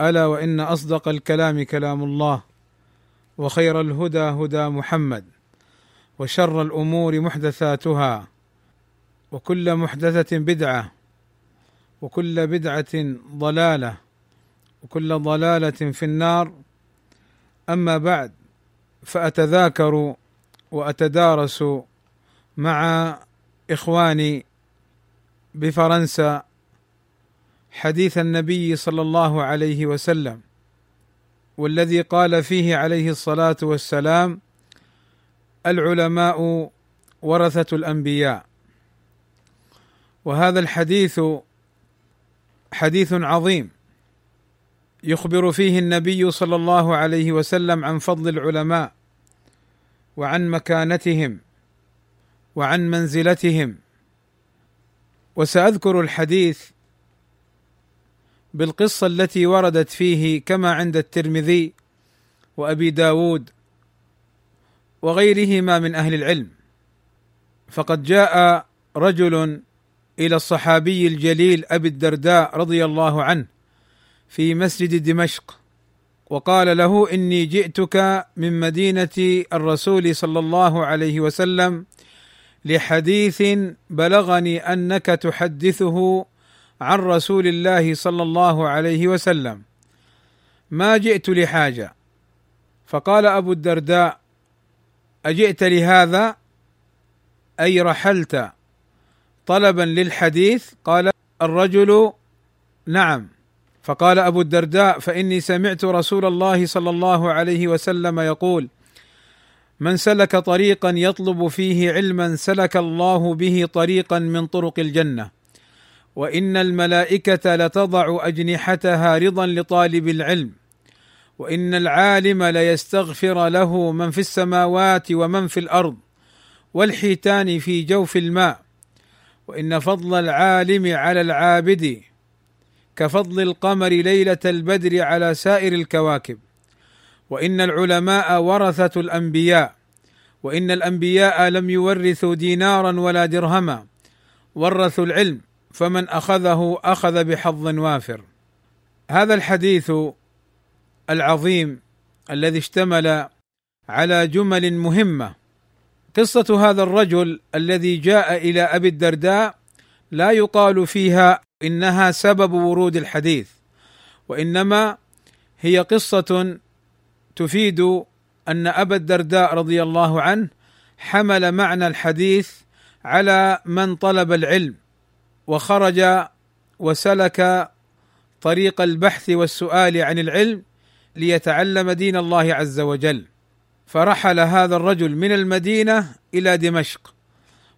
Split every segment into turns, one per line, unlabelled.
ألا وإن أصدق الكلام كلام الله وخير الهدى هدى محمد وشر الأمور محدثاتها وكل محدثة بدعة وكل بدعة ضلالة وكل ضلالة في النار. أما بعد فأتذاكر وأتدارس مع إخواني بفرنسا حديث النبي صلى الله عليه وسلم والذي قال فيه عليه الصلاة والسلام العلماء ورثة الأنبياء. وهذا الحديث حديث عظيم يخبر فيه النبي صلى الله عليه وسلم عن فضل العلماء وعن مكانتهم وعن منزلتهم. وسأذكر الحديث بالقصة التي وردت فيه كما عند الترمذي وأبي داود وغيرهما من أهل العلم. فقد جاء رجل إلى الصحابي الجليل أبي الدرداء رضي الله عنه في مسجد دمشق وقال له إني جئتك من مدينة الرسول صلى الله عليه وسلم لحديث بلغني أنك تحدثه عن رسول الله صلى الله عليه وسلم. ما جئت لحاجة. فقال أبو الدرداء أجئت لهذا؟ أي رحلت طلبا للحديث؟ قال الرجل نعم. فقال أبو الدرداء فإني سمعت رسول الله صلى الله عليه وسلم يقول من سلك طريقا يطلب فيه علما سلك الله به طريقا من طرق الجنه وإن الملائكة لتضع أجنحتها رضا لطالب العلم وإن العالم ليستغفر له من في السماوات ومن في الأرض والحيتان في جوف الماء وإن فضل العالم على العابد كفضل القمر ليلة البدر على سائر الكواكب وإن العلماء ورثة الأنبياء وإن الأنبياء لم يورثوا دينارا ولا درهما ورثوا العلم فمن أخذه أخذ بحظ وافر. هذا الحديث العظيم الذي اشتمل على جمل مهمة. قصة هذا الرجل الذي جاء إلى أبي الدرداء لا يقال فيها إنها سبب ورود الحديث وإنما هي قصة تفيد أن أبا الدرداء رضي الله عنه حمل معنى الحديث على من طلب العلم. وخرج وسلك طريق البحث والسؤال عن العلم ليتعلم دين الله عز وجل. فرحل هذا الرجل من المدينة إلى دمشق.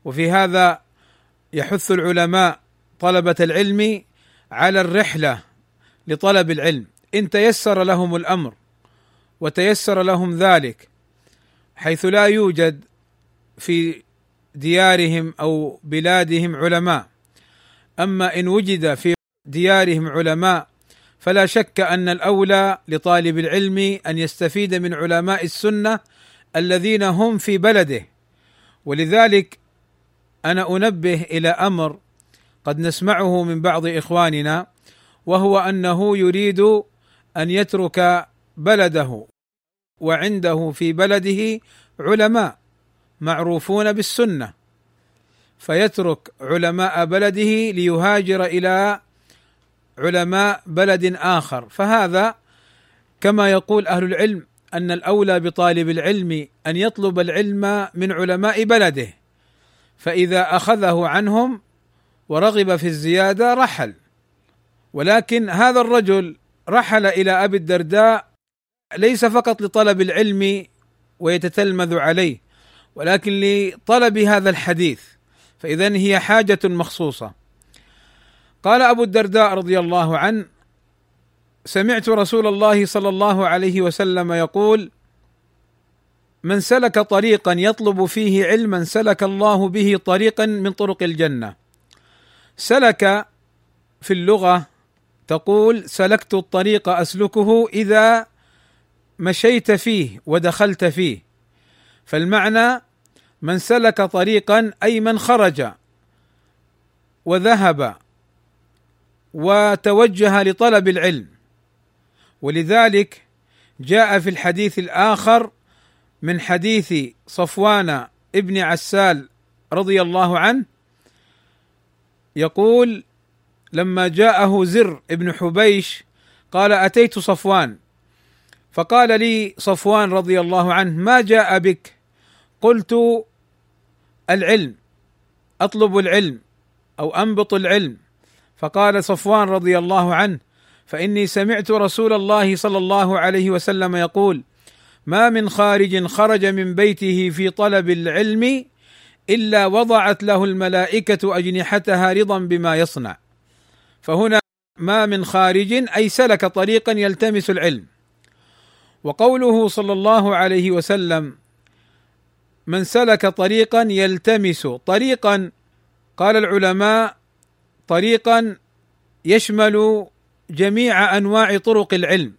وفي هذا يحث العلماء طلبة العلم على الرحلة لطلب العلم. إن تيسر لهم الأمر وتيسر لهم ذلك حيث لا يوجد في ديارهم أو بلادهم علماء. أما إن وجد في ديارهم علماء فلا شك أن الأولى لطالب العلم أن يستفيد من علماء السنة الذين هم في بلده. ولذلك أنا أنبه إلى أمر قد نسمعه من بعض إخواننا وهو أنه يريد أن يترك بلده وعنده في بلده علماء معروفون بالسنة. فيترك علماء بلده ليهاجر إلى علماء بلد آخر. فهذا كما يقول أهل العلم أن الأولى بطالب العلم أن يطلب العلم من علماء بلده فإذا أخذه عنهم ورغب في الزيادة رحل. ولكن هذا الرجل رحل إلى أبي الدرداء ليس فقط لطلب العلم ويتتلمذ عليه ولكن لطلب هذا الحديث. فإذا هي حاجة مخصوصة. قال أبو الدرداء رضي الله عنه سمعت رسول الله صلى الله عليه وسلم يقول من سلك طريقا يطلب فيه علما سلك الله به طريقا من طرق الجنة. سلك في اللغة تقول سلكت الطريق أسلكه إذا مشيت فيه ودخلت فيه. فالمعنى من سلك طريقا أي من خرج وذهب وتوجه لطلب العلم. ولذلك جاء في الحديث الآخر من حديث صفوان ابن عسال رضي الله عنه يقول لما جاءه زر ابن حبيش قال أتيت صفوان فقال لي صفوان رضي الله عنه ما جاء بك؟ قلت العلم أطلب العلم أو أنبط العلم. فقال صفوان رضي الله عنه فإني سمعت رسول الله صلى الله عليه وسلم يقول ما من خارج خرج من بيته في طلب العلم إلا وضعت له الملائكة أجنحتها رضا بما يصنع. فهنا ما من خارج أي سلك طريقا يلتمس العلم. وقوله صلى الله عليه وسلم من سلك طريقا يلتمس. طريقا قال العلماء طريقا يشمل جميع أنواع طرق العلم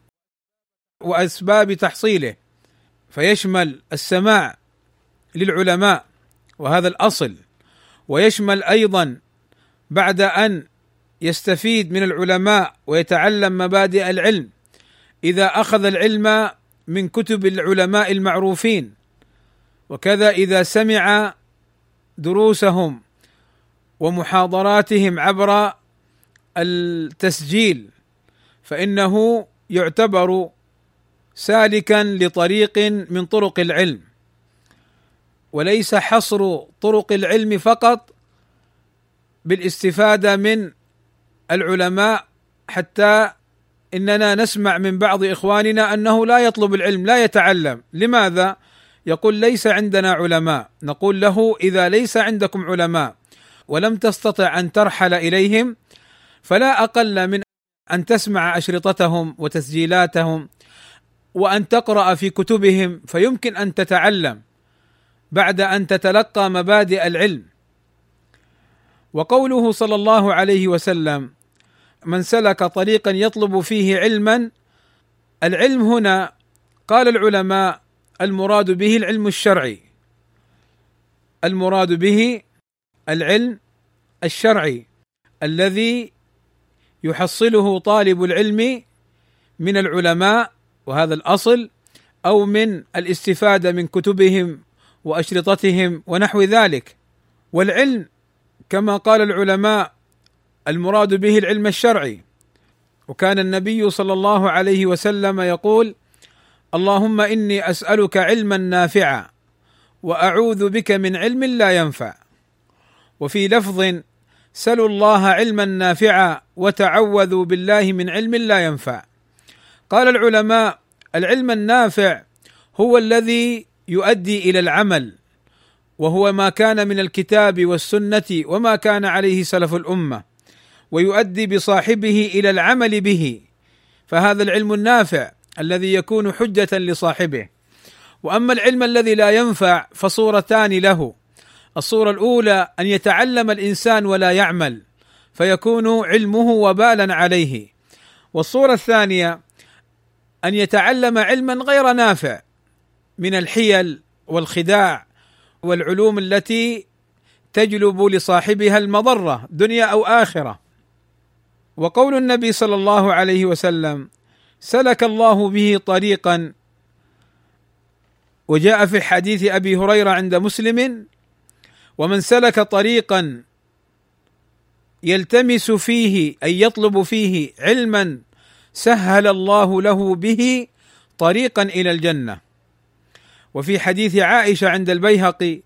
وأسباب تحصيله فيشمل السماع للعلماء وهذا الأصل ويشمل أيضا بعد أن يستفيد من العلماء ويتعلم مبادئ العلم إذا أخذ العلم من كتب العلماء المعروفين. وكذا إذا سمع دروسهم ومحاضراتهم عبر التسجيل فإنه يعتبر سالكا لطريق من طرق العلم وليس حصر طرق العلم فقط بالاستفادة من العلماء حتى إننا نسمع من بعض إخواننا أنه لا يطلب العلم لا يتعلم. لماذا؟ يقول ليس عندنا علماء. نقول له إذا ليس عندكم علماء ولم تستطع أن ترحل إليهم فلا أقل من أن تسمع أشرطتهم وتسجيلاتهم وأن تقرأ في كتبهم فيمكن أن تتعلم بعد أن تتلقى مبادئ العلم. وقوله صلى الله عليه وسلم من سلك طريقا يطلب فيه علما العلم هنا قال العلماء المراد به العلم الشرعي. المراد به العلم الشرعي الذي يحصله طالب العلم من العلماء وهذا الأصل أو من الاستفادة من كتبهم وأشرطتهم ونحو ذلك. والعلم كما قال العلماء المراد به العلم الشرعي. وكان النبي صلى الله عليه وسلم يقول اللهم إني أسألك علما نافعا وأعوذ بك من علم لا ينفع. وفي لفظ سلوا الله علما نافعا وتعوذوا بالله من علم لا ينفع. قال العلماء العلم النافع هو الذي يؤدي إلى العمل وهو ما كان من الكتاب والسنة وما كان عليه سلف الأمة ويؤدي بصاحبه إلى العمل به. فهذا العلم النافع الذي يكون حجة لصاحبه. وأما العلم الذي لا ينفع فصورتان له. الصورة الأولى أن يتعلم الإنسان ولا يعمل فيكون علمه وبالا عليه. والصورة الثانية أن يتعلم علما غير نافع من الحيل والخداع والعلوم التي تجلب لصاحبها المضرة دنيا أو آخرة. وقول النبي صلى الله عليه وسلم سلك الله به طريقا. وجاء في حديث أبي هريرة عند مسلم ومن سلك طريقا يلتمس فيه أي يطلب فيه علما سهل الله له به طريقا إلى الجنة. وفي حديث عائشة عند البيهقي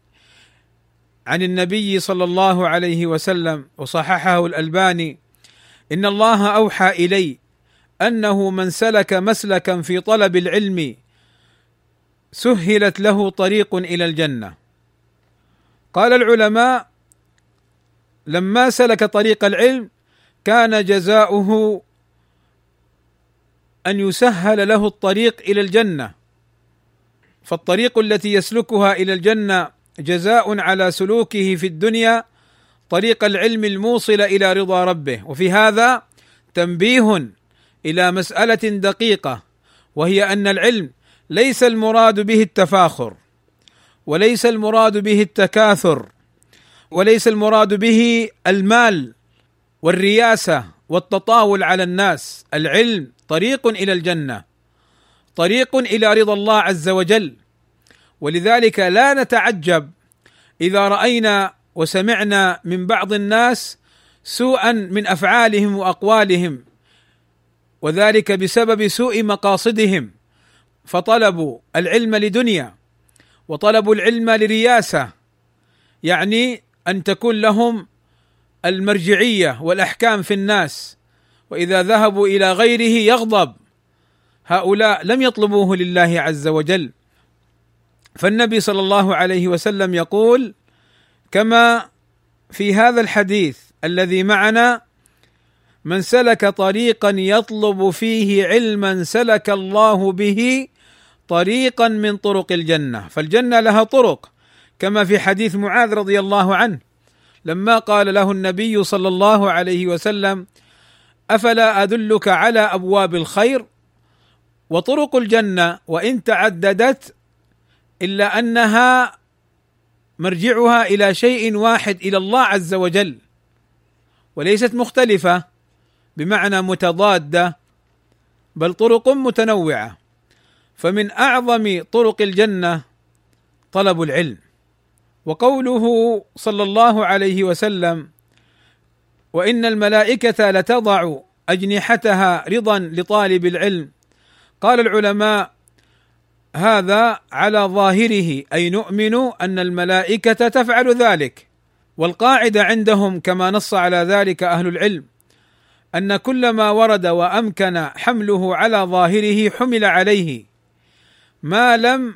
عن النبي صلى الله عليه وسلم وصححه الألباني إن الله أوحى إلي أنه من سلك مسلكا في طلب العلم سهلت له طريق إلى الجنة. قال العلماء لما سلك طريق العلم كان جزاؤه أن يسهل له الطريق إلى الجنة. فالطريق التي يسلكها إلى الجنة جزاء على سلوكه في الدنيا طريق العلم الموصل إلى رضا ربه. وفي هذا تنبيه إلى مسألة دقيقة وهي أن العلم ليس المراد به التفاخر وليس المراد به التكاثر وليس المراد به المال والرياسة والتطاول على الناس. العلم طريق إلى الجنة طريق إلى رضا الله عز وجل. ولذلك لا نتعجب إذا رأينا وسمعنا من بعض الناس سوءا من أفعالهم وأقوالهم. وذلك بسبب سوء مقاصدهم. فطلبوا العلم لدنيا وطلبوا العلم لرياسة يعني أن تكون لهم المرجعية والأحكام في الناس. وإذا ذهبوا إلى غيره يغضب. هؤلاء لم يطلبوه لله عز وجل. فالنبي صلى الله عليه وسلم يقول كما في هذا الحديث الذي معنا من سلك طريقا يطلب فيه علما سلك الله به طريقا من طرق الجنة. فالجنة لها طرق كما في حديث معاذ رضي الله عنه لما قال له النبي صلى الله عليه وسلم أفلا أدلك على أبواب الخير؟ وطرق الجنة وإن تعددت إلا أنها مرجعها إلى شيء واحد إلى الله عز وجل وليست مختلفة. بمعنى متضادة بل طرق متنوعة. فمن أعظم طرق الجنة طلب العلم. وقوله صلى الله عليه وسلم وإن الملائكة لتضع أجنحتها رضا لطالب العلم. قال العلماء هذا على ظاهره أي نؤمن أن الملائكة تفعل ذلك. والقاعدة عندهم كما نص على ذلك أهل العلم. أن كل ما ورد وأمكن حمله على ظاهره حمل عليه ما لم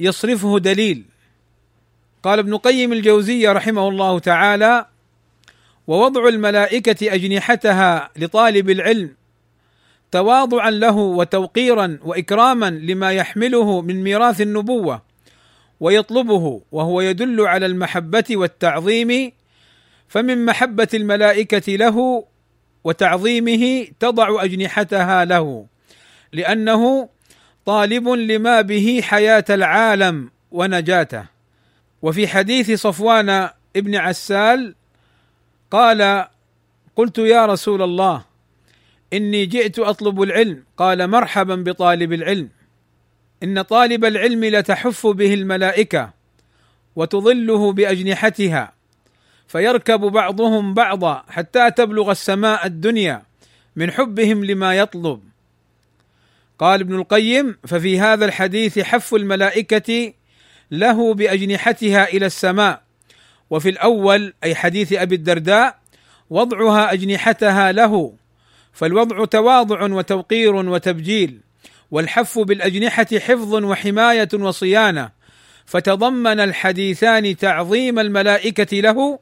يصرفه دليل. قال ابن قيم الجوزيه رحمه الله تعالى ووضع الملائكة أجنحتها لطالب العلم تواضعا له وتوقيرا واكراما لما يحمله من ميراث النبوة ويطلبه وهو يدل على المحبة والتعظيم فمن محبة الملائكة له وتعظيمه تضع أجنحتها له لأنه طالب لما به حياة العالم ونجاته. وفي حديث صفوان ابن عسال قال قلت يا رسول الله إني جئت أطلب العلم. قال مرحبا بطالب العلم. إن طالب العلم لتحف به الملائكة وتظله بأجنحتها. فيركب بعضهم بعضا حتى تبلغ السماء الدنيا من حبهم لما يطلب. قال ابن القيم ففي هذا الحديث حف الملائكة له بأجنحتها إلى السماء وفي الأول أي حديث أبي الدرداء وضعها أجنحتها له فالوضع تواضع وتوقير وتبجيل والحف بالأجنحة حفظ وحماية وصيانة فتضمن الحديثان تعظيم الملائكة له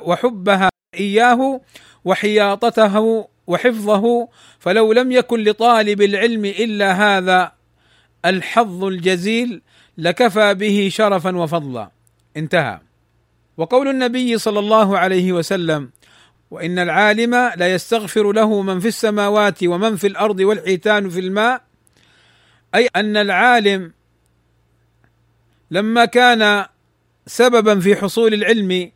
وحبها إياه وحياطته وحفظه فلو لم يكن لطالب العلم إلا هذا الحظ الجزيل لكفى به شرفا وفضلا. انتهى. وقول النبي صلى الله عليه وسلم وإن العالم لا يستغفر له من في السماوات ومن في الأرض والحيتان في الماء أي أن العالم لما كان سببا في حصول العلم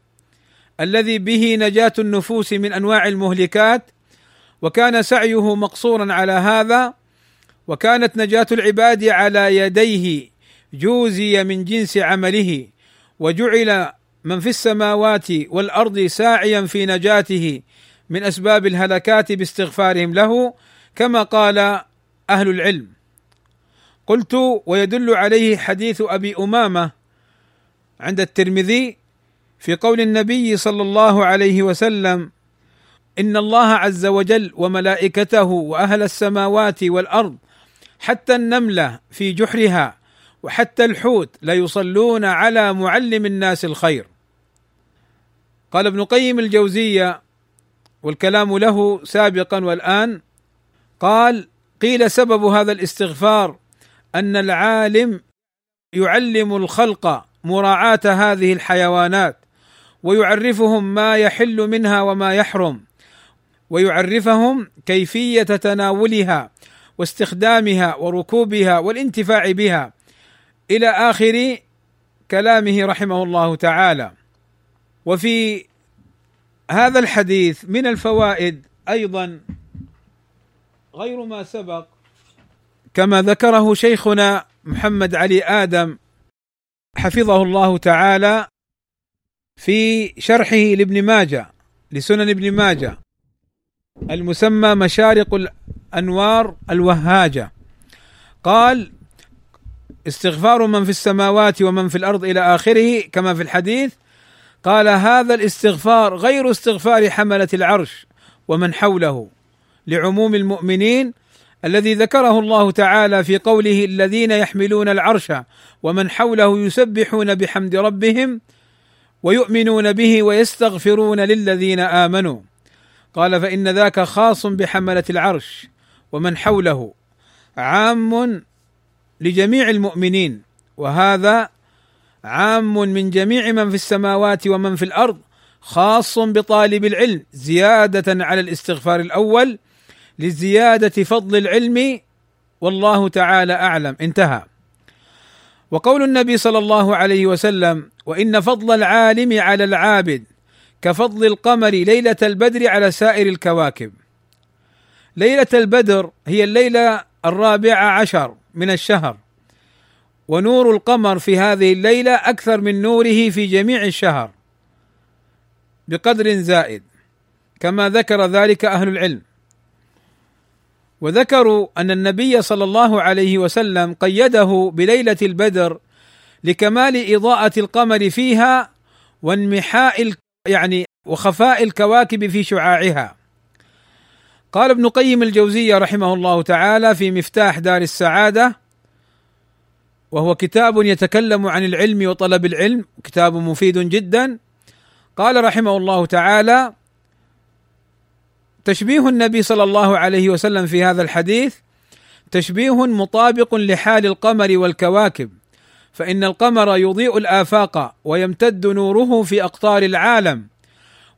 الذي به نجاة النفوس من أنواع المهلكات وكان سعيه مقصورا على هذا وكانت نجاة العباد على يديه جوزي من جنس عمله وجعل من في السماوات والأرض ساعيا في نجاته من أسباب الهلكات باستغفارهم له كما قال أهل العلم. قلت ويدل عليه حديث أبي أمامة عند الترمذي في قول النبي صلى الله عليه وسلم إن الله عز وجل وملائكته وأهل السماوات والأرض حتى النملة في جحرها وحتى الحوت ليصلون على معلم الناس الخير. قال ابن قيم الجوزية والكلام له سابقا والآن قال قيل سبب هذا الاستغفار أن العالم يعلم الخلق مراعاة هذه الحيوانات. ويعرفهم ما يحل منها وما يحرم ويعرفهم كيفية تناولها واستخدامها وركوبها والانتفاع بها إلى آخر كلامه رحمه الله تعالى. وفي هذا الحديث من الفوائد أيضا غير ما سبق كما ذكره شيخنا محمد علي آدم حفظه الله تعالى في شرحه لابن ماجه لسنن ابن ماجه. المسمى مشارق الأنوار الوهاجة. قال استغفار من في السماوات ومن في الأرض إلى آخره كما في الحديث. قال هذا الاستغفار غير استغفار حملة العرش ومن حوله لعموم المؤمنين الذي ذكره الله تعالى في قوله الذين يحملون العرش ومن حوله يسبحون بحمد ربهم ويؤمنون به ويستغفرون للذين آمنوا. قال فإن ذاك خاص بحملة العرش ومن حوله. عام لجميع المؤمنين وهذا عام من جميع من في السماوات ومن في الأرض خاص بطالب العلم زيادة على الاستغفار الأول لزيادة فضل العلم والله تعالى أعلم. انتهى. وقول النبي صلى الله عليه وسلم وإن فضل العالم على العابد كفضل القمر ليلة البدر على سائر الكواكب. ليلة البدر هي الليلة الرابعة عشر من الشهر ونور القمر في هذه الليلة أكثر من نوره في جميع الشهر بقدر زائد كما ذكر ذلك أهل العلم. وذكروا أن النبي صلى الله عليه وسلم قيده بليلة البدر لكمال إضاءة القمر فيها وانمحاء يعني وخفاء الكواكب في شعاعها. قال ابن قيم الجوزية رحمه الله تعالى في مفتاح دار السعادة وهو كتاب يتكلم عن العلم وطلب العلم كتاب مفيد جدا. قال رحمه الله تعالى تشبيه النبي صلى الله عليه وسلم في هذا الحديث تشبيه مطابق لحال القمر والكواكب فإن القمر يضيء الآفاق ويمتد نوره في أقطار العالم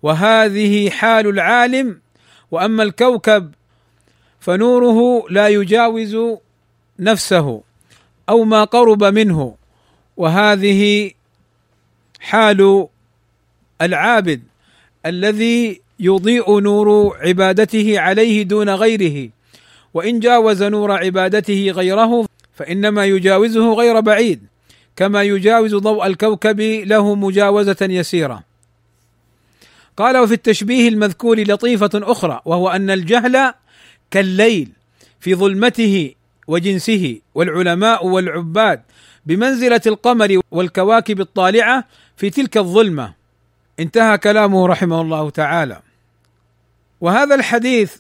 وهذه حال العالم وأما الكوكب فنوره لا يجاوز نفسه أو ما قرب منه وهذه حال العابد الذي يضيء نور عبادته عليه دون غيره وإن جاوز نور عبادته غيره فإنما يجاوزه غير بعيد كما يجاوز ضوء الكوكب له مجاوزة يسيرة. قال وفي التشبيه المذكور لطيفة أخرى وهو أن الجهل كالليل في ظلمته وجنسه والعلماء والعباد بمنزلة القمر والكواكب الطالعة في تلك الظلمة. انتهى كلامه رحمه الله تعالى. وهذا الحديث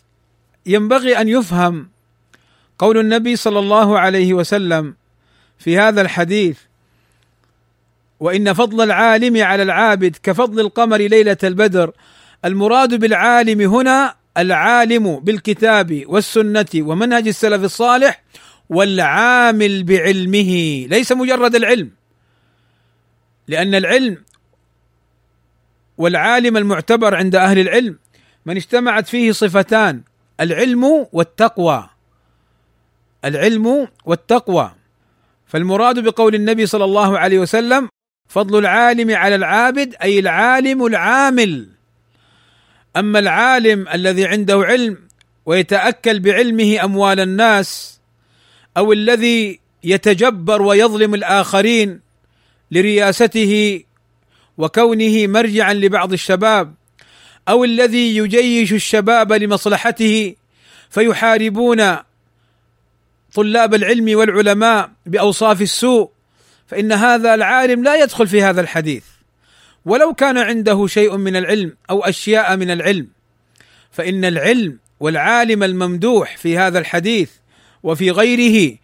ينبغي أن يفهم قول النبي صلى الله عليه وسلم في هذا الحديث وإن فضل العالم على العابد كفضل القمر ليلة البدر المراد بالعالم هنا العالم بالكتاب والسنة ومنهج السلف الصالح والعامل بعلمه ليس مجرد العلم لأن العلم والعالم المعتبر عند أهل العلم من اجتمعت فيه صفتان العلم والتقوى. العلم والتقوى. فالمراد بقول النبي صلى الله عليه وسلم فضل العالم على العابد أي العالم العامل. أما العالم الذي عنده علم ويتأكل بعلمه أموال الناس أو الذي يتجبر ويظلم الآخرين لرياسته وكونه مرجعا لبعض الشباب أو الذي يجيش الشباب لمصلحته فيحاربون طلاب العلم والعلماء بأوصاف السوء فإن هذا العالم لا يدخل في هذا الحديث. ولو كان عنده شيء من العلم أو أشياء من العلم فإن العلم والعالم الممدوح في هذا الحديث وفي غيره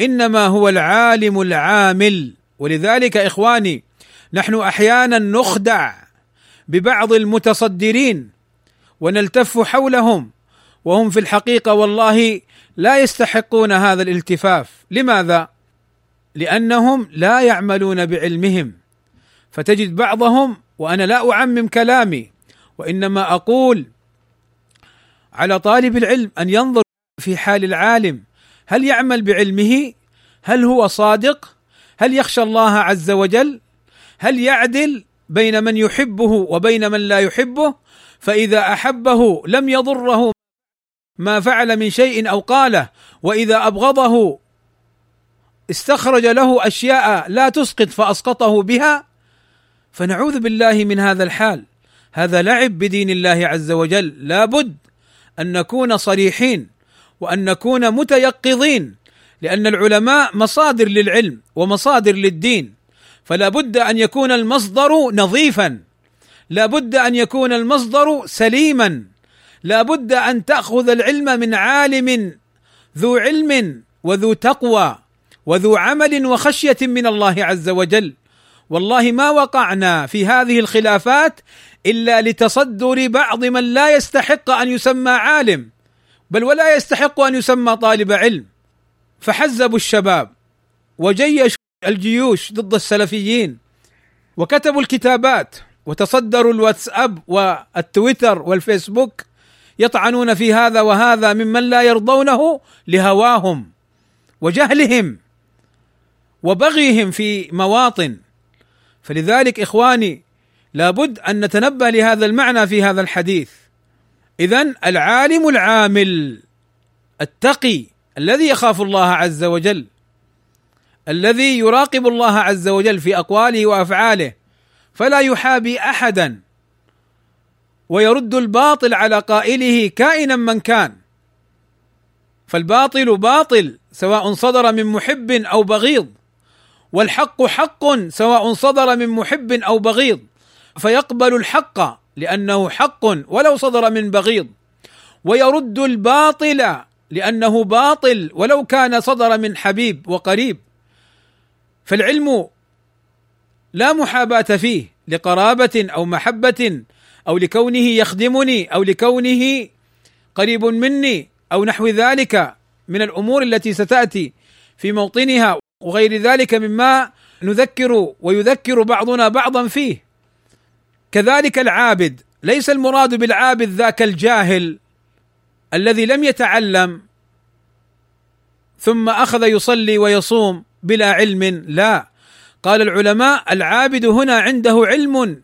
إنما هو العالم العامل. ولذلك إخواني نحن أحيانا نخدع ببعض المتصدرين ونلتف حولهم وهم في الحقيقة والله لا يستحقون هذا الالتفاف. لماذا؟ لأنهم لا يعملون بعلمهم. فتجد بعضهم وأنا لا أعمم كلامي وإنما أقول على طالب العلم أن ينظر في حال العالم هل يعمل بعلمه؟ هل هو صادق؟ هل يخشى الله عز وجل؟ هل يعدل؟ بين من يحبه وبين من لا يحبه فإذا أحبه لم يضره ما فعل من شيء أو قاله وإذا أبغضه استخرج له أشياء لا تسقط فأسقطه بها فنعوذ بالله من هذا الحال. هذا لعب بدين الله عز وجل. لابد أن نكون صريحين وأن نكون متيقظين لأن العلماء مصادر للعلم ومصادر للدين. فلا بد أن يكون المصدر نظيفا. لا بد أن يكون المصدر سليما. لا بد أن تأخذ العلم من عالم ذو علم وذو تقوى وذو عمل وخشية من الله عز وجل. والله ما وقعنا في هذه الخلافات إلا لتصدر بعض من لا يستحق أن يسمى عالم بل ولا يستحق أن يسمى طالب علم. فحزبوا الشباب وجيشوا الجيوش ضد السلفيين وكتبوا الكتابات وتصدروا الواتساب والتويتر والفيسبوك يطعنون في هذا وهذا ممن لا يرضونه لهواهم وجهلهم وبغيهم في مواطن. فلذلك إخواني لابد أن نتنبه لهذا المعنى في هذا الحديث. اذا العالم العامل التقي الذي يخاف الله عز وجل الذي يراقب الله عز وجل في أقواله وأفعاله فلا يحابي أحدا. ويرد الباطل على قائله كائنا من كان. فالباطل باطل سواء صدر من محب أو بغيض. والحق حق سواء صدر من محب أو بغيض. فيقبل الحق لأنه حق ولو صدر من بغيض. ويرد الباطل لأنه باطل ولو كان صدر من حبيب وقريب. فالعلم لا محاباة فيه لقرابة أو محبة أو لكونه يخدمني أو لكونه قريب مني أو نحو ذلك من الأمور التي ستأتي في موطنها وغير ذلك مما نذكر ويذكر بعضنا بعضا فيه. كذلك العابد ليس المراد بالعابد ذاك الجاهل الذي لم يتعلم ثم أخذ يصلي ويصوم بلا علم لا. قال العلماء العابد هنا عنده علم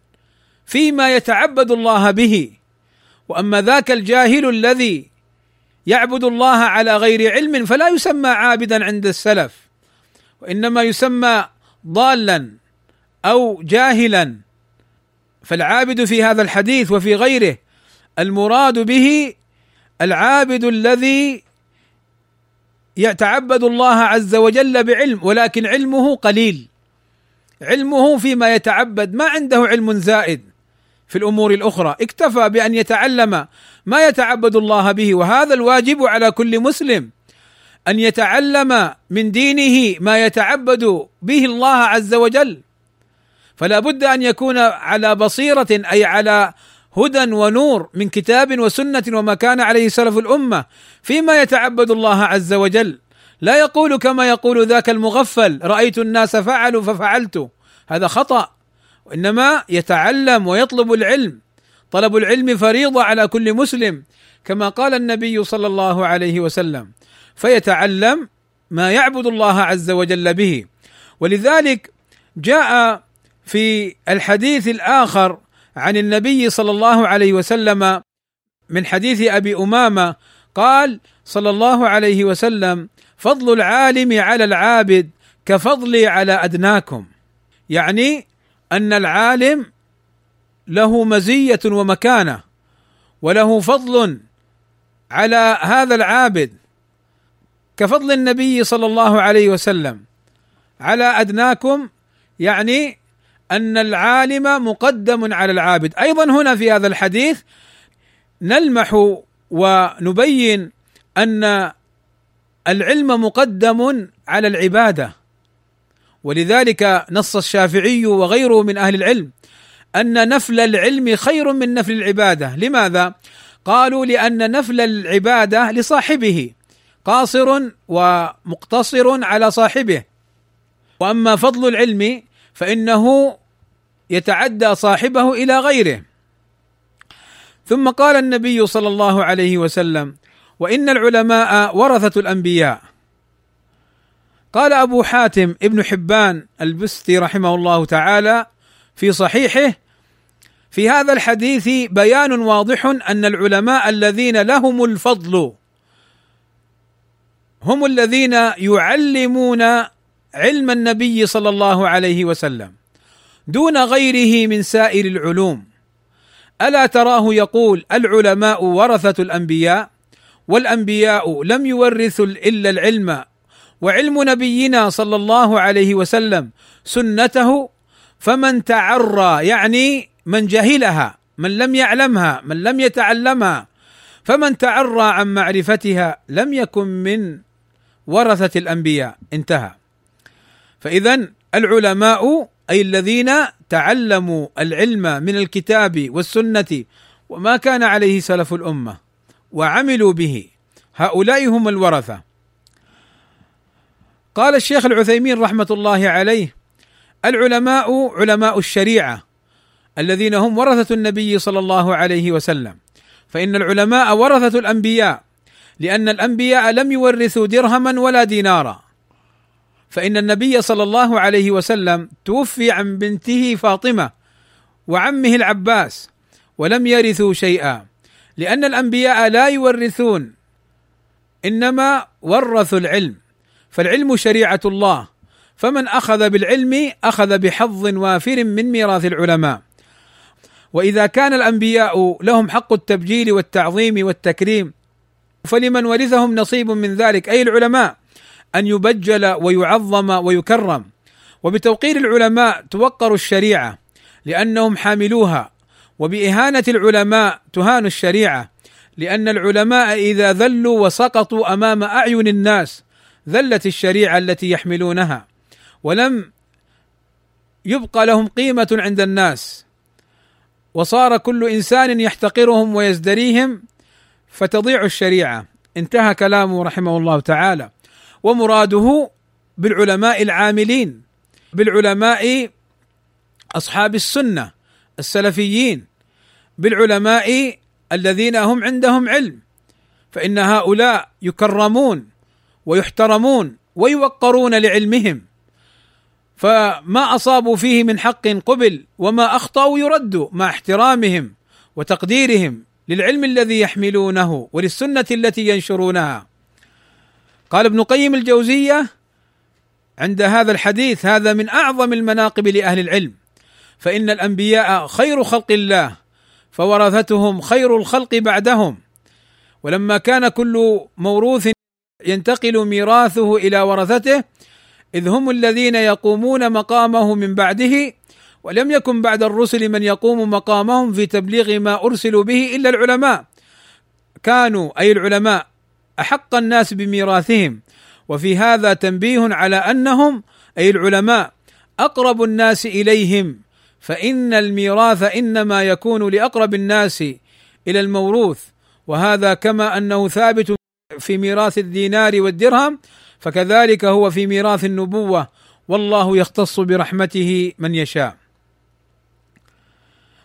فيما يتعبد الله به. وأما ذاك الجاهل الذي يعبد الله على غير علم فلا يسمى عابدا عند السلف. وإنما يسمى ضالا أو جاهلا. فالعابد في هذا الحديث وفي غيره المراد به العابد الذي يتعبد الله عز وجل بعلم ولكن علمه قليل. علمه فيما يتعبد ما عنده علم زائد في الأمور الأخرى. اكتفى بأن يتعلم ما يتعبد الله به وهذا الواجب على كل مسلم أن يتعلم من دينه ما يتعبد به الله عز وجل. فلا بد أن يكون على بصيرة أي على هدى ونور من كتاب وسنة وما كان عليه سلف الأمة فيما يتعبد الله عز وجل. لا يقول كما يقول ذاك المغفل رأيت الناس فعلوا ففعلت. هذا خطأ. وانما يتعلم ويطلب العلم. طلب العلم فريضة على كل مسلم كما قال النبي صلى الله عليه وسلم. فيتعلم ما يعبد الله عز وجل به. ولذلك جاء في الحديث الآخر عن النبي صلى الله عليه وسلم من حديث أبي أمامة قال صلى الله عليه وسلم فضل العالم على العابد كفضلي على أدناكم. يعني أن العالم له مزية ومكانة وله فضل على هذا العابد كفضل النبي صلى الله عليه وسلم. على أدناكم يعني أن العالم مقدم على العابد. أيضا هنا في هذا الحديث نلمح ونبين أن العلم مقدم على العبادة. ولذلك نص الشافعي وغيره من أهل العلم أن نفل العلم خير من نفل العبادة، لماذا؟ قالوا لأن نفل العبادة لصاحبه قاصر ومقتصر على صاحبه. وأما فضل العلم فإنه يتعدى صاحبه إلى غيره. ثم قال النبي صلى الله عليه وسلم وإن العلماء ورثة الأنبياء. قال أبو حاتم ابن حبان البستي رحمه الله تعالى في صحيحه في هذا الحديث بيان واضح أن العلماء الذين لهم الفضل هم الذين يعلمون علم النبي صلى الله عليه وسلم دون غيره من سائر العلوم. ألا تراه يقول العلماء ورثة الأنبياء والأنبياء لم يورثوا إلا العلم وعلم نبينا صلى الله عليه وسلم سنته فمن تعرى يعني من جهلها من لم يعلمها من لم يتعلمها فمن تعرى عن معرفتها لم يكن من ورثة الأنبياء. انتهى. فاذا العلماء أي الذين تعلموا العلم من الكتاب والسنة وما كان عليه سلف الأمة وعملوا به هؤلاء هم الورثة. قال الشيخ العثيمين رحمة الله عليه العلماء علماء الشريعة الذين هم ورثة النبي صلى الله عليه وسلم. فإن العلماء ورثة الأنبياء لأن الأنبياء لم يورثوا درهما ولا دينارا. فإن النبي صلى الله عليه وسلم توفي عن بنته فاطمة وعمه العباس ولم يرثوا شيئا لأن الأنبياء لا يورثون إنما ورثوا العلم فالعلم شريعة الله فمن أخذ بالعلم أخذ بحظ وافر من ميراث العلماء. وإذا كان الأنبياء لهم حق التبجيل والتعظيم والتكريم فلمن ورثهم نصيب من ذلك؟ أي العلماء؟ أن يبجل ويعظم ويكرم. وبتوقير العلماء توقر الشريعة لأنهم حاملوها. وبإهانة العلماء تهان الشريعة لأن العلماء إذا ذلوا وسقطوا أمام أعين الناس ذلت الشريعة التي يحملونها. ولم يبقى لهم قيمة عند الناس. وصار كل إنسان يحتقرهم ويزدريهم فتضيع الشريعة. انتهى كلامه رحمه الله تعالى. ومراده بالعلماء العاملين بالعلماء أصحاب السنة السلفيين بالعلماء الذين هم عندهم علم فإن هؤلاء يكرمون ويحترمون ويوقرون لعلمهم. فما أصابوا فيه من حق قبل وما أخطأوا يرد مع احترامهم وتقديرهم للعلم الذي يحملونه وللسنة التي ينشرونها. قال ابن قيم الجوزية عند هذا الحديث هذا من أعظم المناقب لأهل العلم. فإن الأنبياء خير خلق الله فورثتهم خير الخلق بعدهم. ولما كان كل موروث ينتقل ميراثه إلى ورثته إذ هم الذين يقومون مقامه من بعده ولم يكن بعد الرسل من يقوم مقامهم في تبليغ ما أرسلوا به إلا العلماء. كانوا أي العلماء أحق الناس بميراثهم وفي هذا تنبيه على أنهم أي العلماء أقرب الناس إليهم فإن الميراث إنما يكون لأقرب الناس إلى الموروث وهذا كما أنه ثابت في ميراث الدينار والدرهم فكذلك هو في ميراث النبوة والله يختص برحمته من يشاء.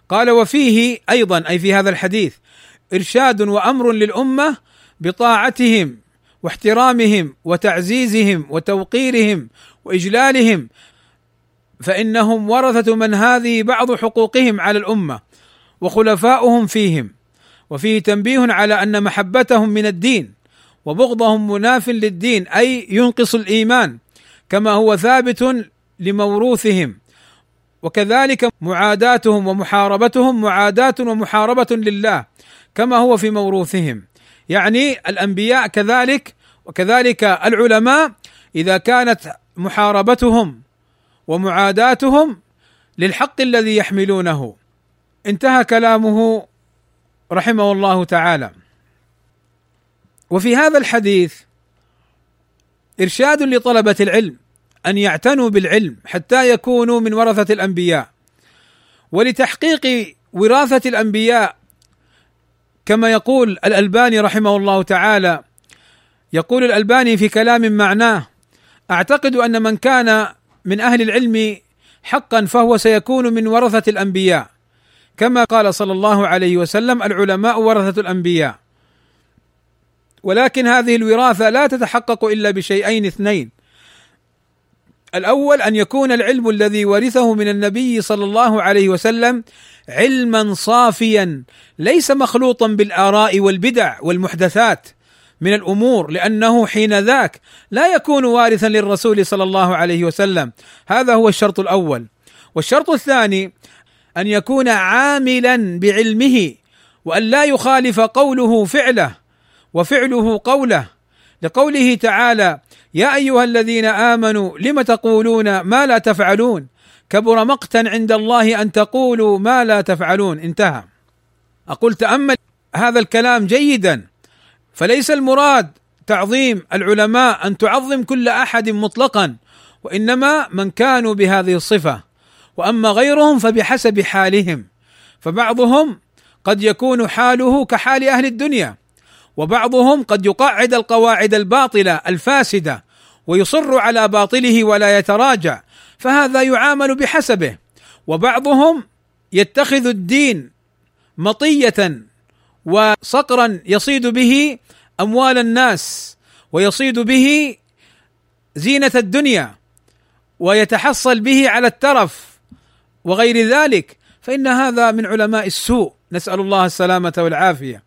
قال وفيه أيضا أي في هذا الحديث إرشاد وأمر للأمة بطاعتهم واحترامهم وتعزيزهم وتوقيرهم وإجلالهم فإنهم ورثة من هذه بعض حقوقهم على الأمة وخلفاؤهم فيهم. وفيه تنبيه على أن محبتهم من الدين وبغضهم مناف للدين أي ينقص الإيمان كما هو ثابت لموروثهم. وكذلك معاداتهم ومحاربتهم معاداة ومحاربة لله كما هو في موروثهم. يعني الأنبياء كذلك وكذلك العلماء إذا كانت محاربتهم ومعاداتهم للحق الذي يحملونه. انتهى كلامه رحمه الله تعالى. وفي هذا الحديث إرشاد لطلبة العلم أن يعتنوا بالعلم حتى يكونوا من ورثة الأنبياء ولتحقيق وراثة الأنبياء كما يقول الألباني رحمه الله تعالى يقول الألباني في كلام معناه أعتقد أن من كان من أهل العلم حقا فهو سيكون من ورثة الأنبياء. كما قال صلى الله عليه وسلم العلماء ورثة الأنبياء. ولكن هذه الوراثة لا تتحقق إلا بشيئين اثنين. الأول أن يكون العلم الذي ورثه من النبي صلى الله عليه وسلم علما صافيا ليس مخلوطا بالآراء والبدع والمحدثات من الأمور لأنه حين ذاك لا يكون وارثا للرسول صلى الله عليه وسلم. هذا هو الشرط الأول. والشرط الثاني أن يكون عاملا بعلمه وأن لا يخالف قوله فعله وفعله قوله. لقوله تعالى يا أيها الذين آمنوا لم تقولون ما لا تفعلون؟ كبر مقتا عند الله أن تقولوا ما لا تفعلون. انتهى. أقول تامل هذا الكلام جيدا فليس المراد تعظيم العلماء أن تعظم كل أحد مطلقا وإنما من كانوا بهذه الصفة. وأما غيرهم فبحسب حالهم فبعضهم قد يكون حاله كحال أهل الدنيا. وبعضهم قد يقعد القواعد الباطلة الفاسدة ويصر على باطله ولا يتراجع فهذا يعامل بحسبه. وبعضهم يتخذ الدين مطية وصقرا يصيد به أموال الناس ويصيد به زينة الدنيا ويتحصل به على الترف وغير ذلك. فإن هذا من علماء السوء. نسأل الله السلامة والعافية.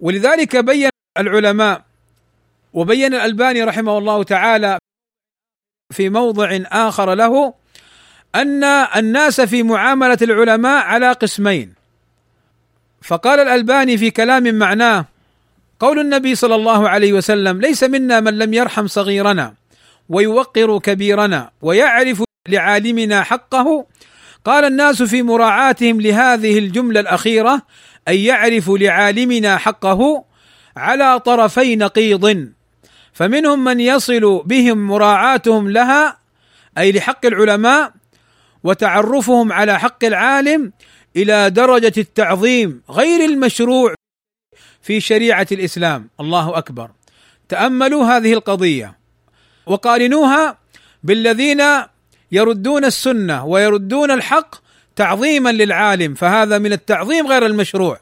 ولذلك بين العلماء وبين الألباني رحمه الله تعالى في موضع آخر له أن الناس في معاملة العلماء على قسمين. فقال الألباني في كلام معناه قول النبي صلى الله عليه وسلم ليس منا من لم يرحم صغيرنا ويوقر كبيرنا ويعرف لعالمنا حقه قال الناس في مراعاتهم لهذه الجملة الأخيرة أن يعرفوا لعالمنا حقه على طرفي نقيض. فمنهم من يصل بهم مراعاتهم لها أي لحق العلماء وتعرفهم على حق العالم إلى درجة التعظيم غير المشروع في شريعة الإسلام. الله أكبر. تأملوا هذه القضية. وقارنوها بالذين يردون السنة ويردون الحق تعظيما للعالم فهذا من التعظيم غير المشروع.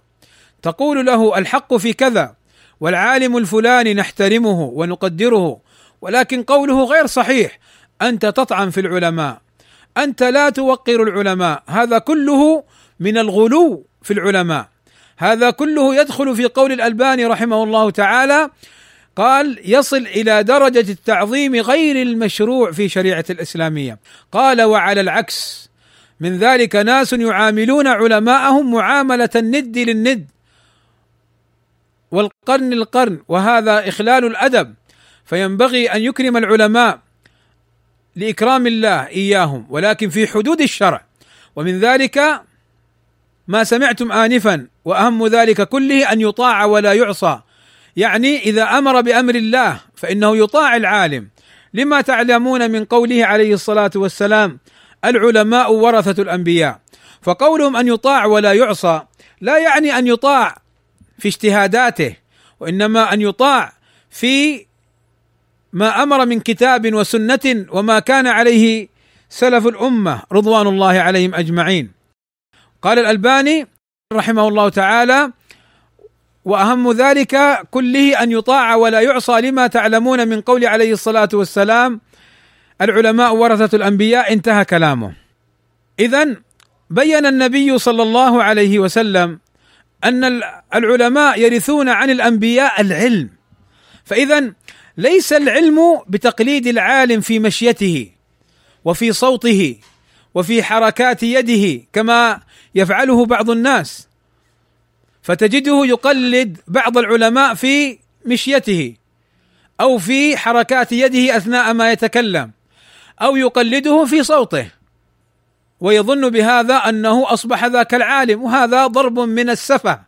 تقول له الحق في كذا والعالم الفلاني نحترمه ونقدره ولكن قوله غير صحيح أنت تطعن في العلماء أنت لا توقر العلماء هذا كله من الغلو في العلماء. هذا كله يدخل في قول الألباني رحمه الله تعالى قال يصل إلى درجة التعظيم غير المشروع في شريعة الإسلامية. قال وعلى العكس من ذلك ناس يعاملون علماءهم معاملة الند للند. والقرن القرن وهذا إخلال الأدب. فينبغي أن يكرم العلماء لإكرام الله إياهم ولكن في حدود الشرع. ومن ذلك ما سمعتم انفا وأهم ذلك كله أن يطاع ولا يعصى. يعني إذا أمر بأمر الله فإنه يطاع العالم. لما تعلمون من قوله عليه الصلاة والسلام العلماء ورثة الأنبياء. فقولهم أن يطاع ولا يعصى لا يعني أن يطاع في اجتهاداته وإنما أن يطاع في ما أمر من كتاب وسنة وما كان عليه سلف الأمة رضوان الله عليهم أجمعين. قال الألباني رحمه الله تعالى وأهم ذلك كله أن يطاع ولا يعصى لما تعلمون من قول عليه الصلاة والسلام العلماء ورثة الأنبياء انتهى كلامه. اذا بين النبي صلى الله عليه وسلم أن العلماء يرثون عن الأنبياء العلم. فإذا ليس العلم بتقليد العالم في مشيته وفي صوته وفي حركات يده كما يفعله بعض الناس فتجده يقلد بعض العلماء في مشيته أو في حركات يده أثناء ما يتكلم. أو يقلده في صوته ويظن بهذا أنه أصبح ذاك العالم وهذا ضرب من السفه.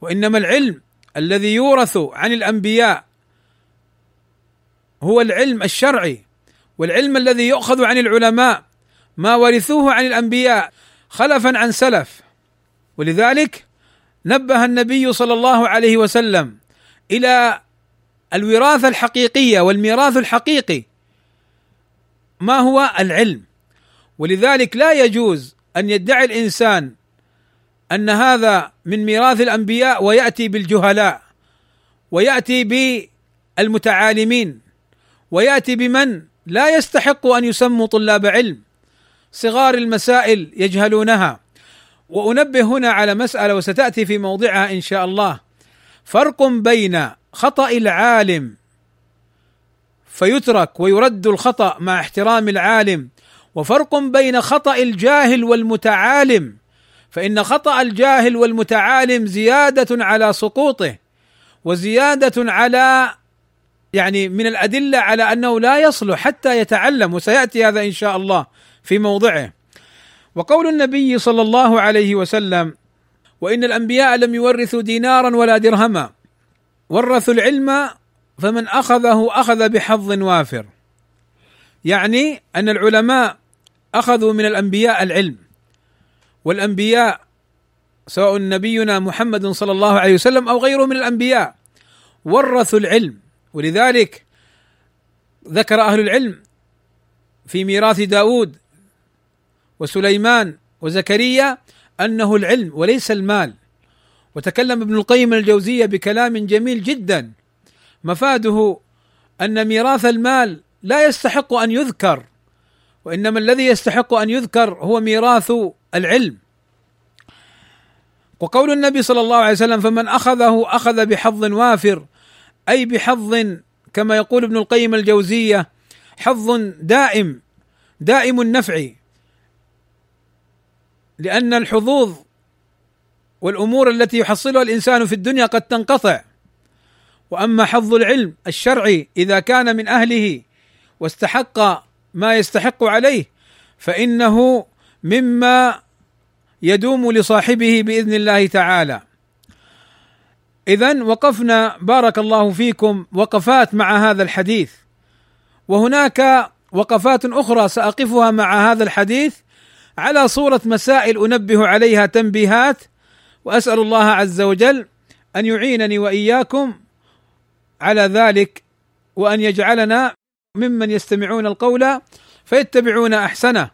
وإنما العلم الذي يورث عن الأنبياء هو العلم الشرعي والعلم الذي يؤخذ عن العلماء ما ورثوه عن الأنبياء خلفا عن سلف. ولذلك نبه النبي صلى الله عليه وسلم إلى الوراثة الحقيقية والميراث الحقيقي ما هو العلم؟ ولذلك لا يجوز أن يدعي الإنسان أن هذا من ميراث الأنبياء ويأتي بالجهلاء ويأتي بالمتعالمين ويأتي بمن لا يستحق أن يسموا طلاب علم صغار المسائل يجهلونها. وأنبه هنا على مسألة وستأتي في موضعها إن شاء الله. فرق بين خطأ العالم فيترك ويرد الخطأ مع احترام العالم. وفرق بين خطأ الجاهل والمتعالم. فإن خطأ الجاهل والمتعالم زيادة على سقوطه وزيادة على يعني من الأدلة على أنه لا يصلح حتى يتعلم. وسيأتي هذا إن شاء الله في موضعه. وقول النبي صلى الله عليه وسلم وإن الأنبياء لم يورثوا دينارا ولا درهما ورثوا العلم فمن أخذه أخذ بحظ وافر. يعني أن العلماء أخذوا من الأنبياء العلم. والأنبياء سواء نبينا محمد صلى الله عليه وسلم أو غيره من الأنبياء ورثوا العلم. ولذلك ذكر أهل العلم في ميراث داود وسليمان وزكريا أنه العلم وليس المال. وتكلم ابن القيم الجوزية بكلام جميل جدا. مفاده أن ميراث المال لا يستحق أن يذكر وإنما الذي يستحق أن يذكر هو ميراث العلم. وقول النبي صلى الله عليه وسلم فمن أخذه أخذ بحظ وافر أي بحظ كما يقول ابن القيم الجوزية حظ دائم دائم النفع لأن الحظوظ والأمور التي يحصلها الإنسان في الدنيا قد تنقطع. وأما حظ العلم الشرعي إذا كان من أهله واستحق ما يستحق عليه فإنه مما يدوم لصاحبه بإذن الله تعالى. اذا وقفنا بارك الله فيكم وقفات مع هذا الحديث. وهناك وقفات أخرى سأقفها مع هذا الحديث على صورة مسائل أنبه عليها تنبيهات وأسأل الله عز وجل أن يعينني وإياكم على ذلك وأن يجعلنا ممن يستمعون القول فيتبعون أحسنه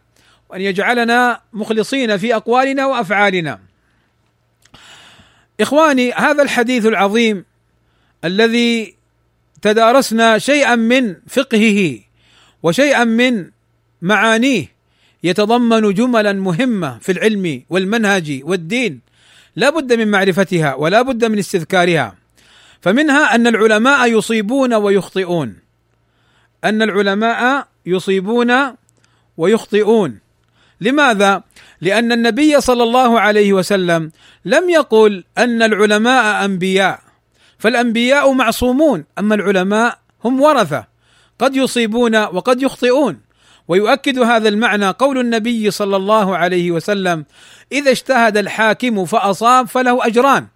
وأن يجعلنا مخلصين في أقوالنا وأفعالنا. إخواني هذا الحديث العظيم الذي تدارسنا شيئا من فقهه وشيئا من معانيه يتضمن جملا مهمة في العلم والمنهج والدين لا بد من معرفتها ولا بد من استذكارها فمنها أن العلماء يصيبون ويخطئون. أن العلماء يصيبون ويخطئون. لماذا؟ لأن النبي صلى الله عليه وسلم لم يقل أن العلماء أنبياء فالأنبياء معصومون أما العلماء هم ورثة. قد يصيبون وقد يخطئون. ويؤكد هذا المعنى قول النبي صلى الله عليه وسلم إذا اجتهد الحاكم فأصاب فله أجران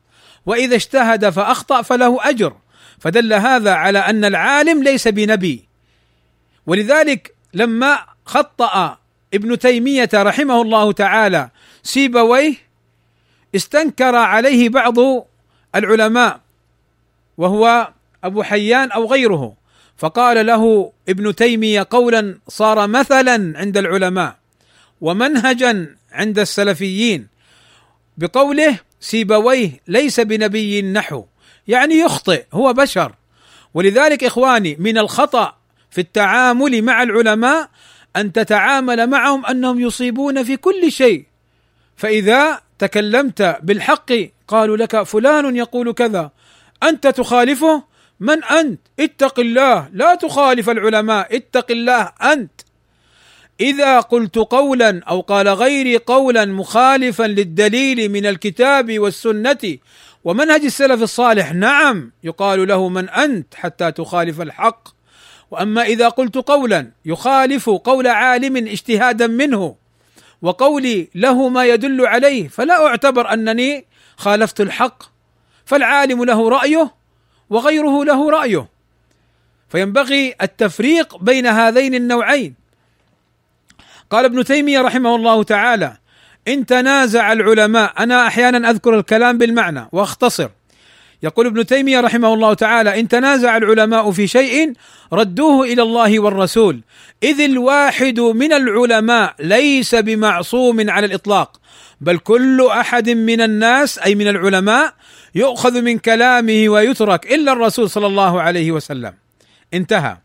وإذا اجتهد فأخطأ فله أجر. فدل هذا على أن العالم ليس بنبي. ولذلك لما خطأ ابن تيمية رحمه الله تعالى سيبويه استنكر عليه بعض العلماء وهو أبو حيان أو غيره. فقال له ابن تيمية قولا صار مثلا عند العلماء ومنهجا عند السلفيين بقوله سيبويه ليس بنبي نحو يعني يخطئ هو بشر. ولذلك إخواني من الخطأ في التعامل مع العلماء أن تتعامل معهم أنهم يصيبون في كل شيء. فإذا تكلمت بالحق قالوا لك فلان يقول كذا أنت تخالفه؟ من أنت؟ اتق الله لا تخالف العلماء اتق الله أنت. إذا قلت قولا أو قال غيري قولا مخالفا للدليل من الكتاب والسنة ومنهج السلف الصالح نعم يقال له من أنت حتى تخالف الحق. وأما إذا قلت قولا يخالف قول عالم اجتهادا منه وقولي له ما يدل عليه فلا أعتبر أنني خالفت الحق. فالعالم له رأيه وغيره له رأيه. فينبغي التفريق بين هذين النوعين. قال ابن تيمية رحمه الله تعالى إن تنازع العلماء أنا أحيانا أذكر الكلام بالمعنى وأختصر. يقول ابن تيمية رحمه الله تعالى إن تنازع العلماء في شيء ردوه إلى الله والرسول. إذ الواحد من العلماء ليس بمعصوم على الإطلاق بل كل أحد من الناس أي من العلماء يؤخذ من كلامه ويترك إلا الرسول صلى الله عليه وسلم. انتهى.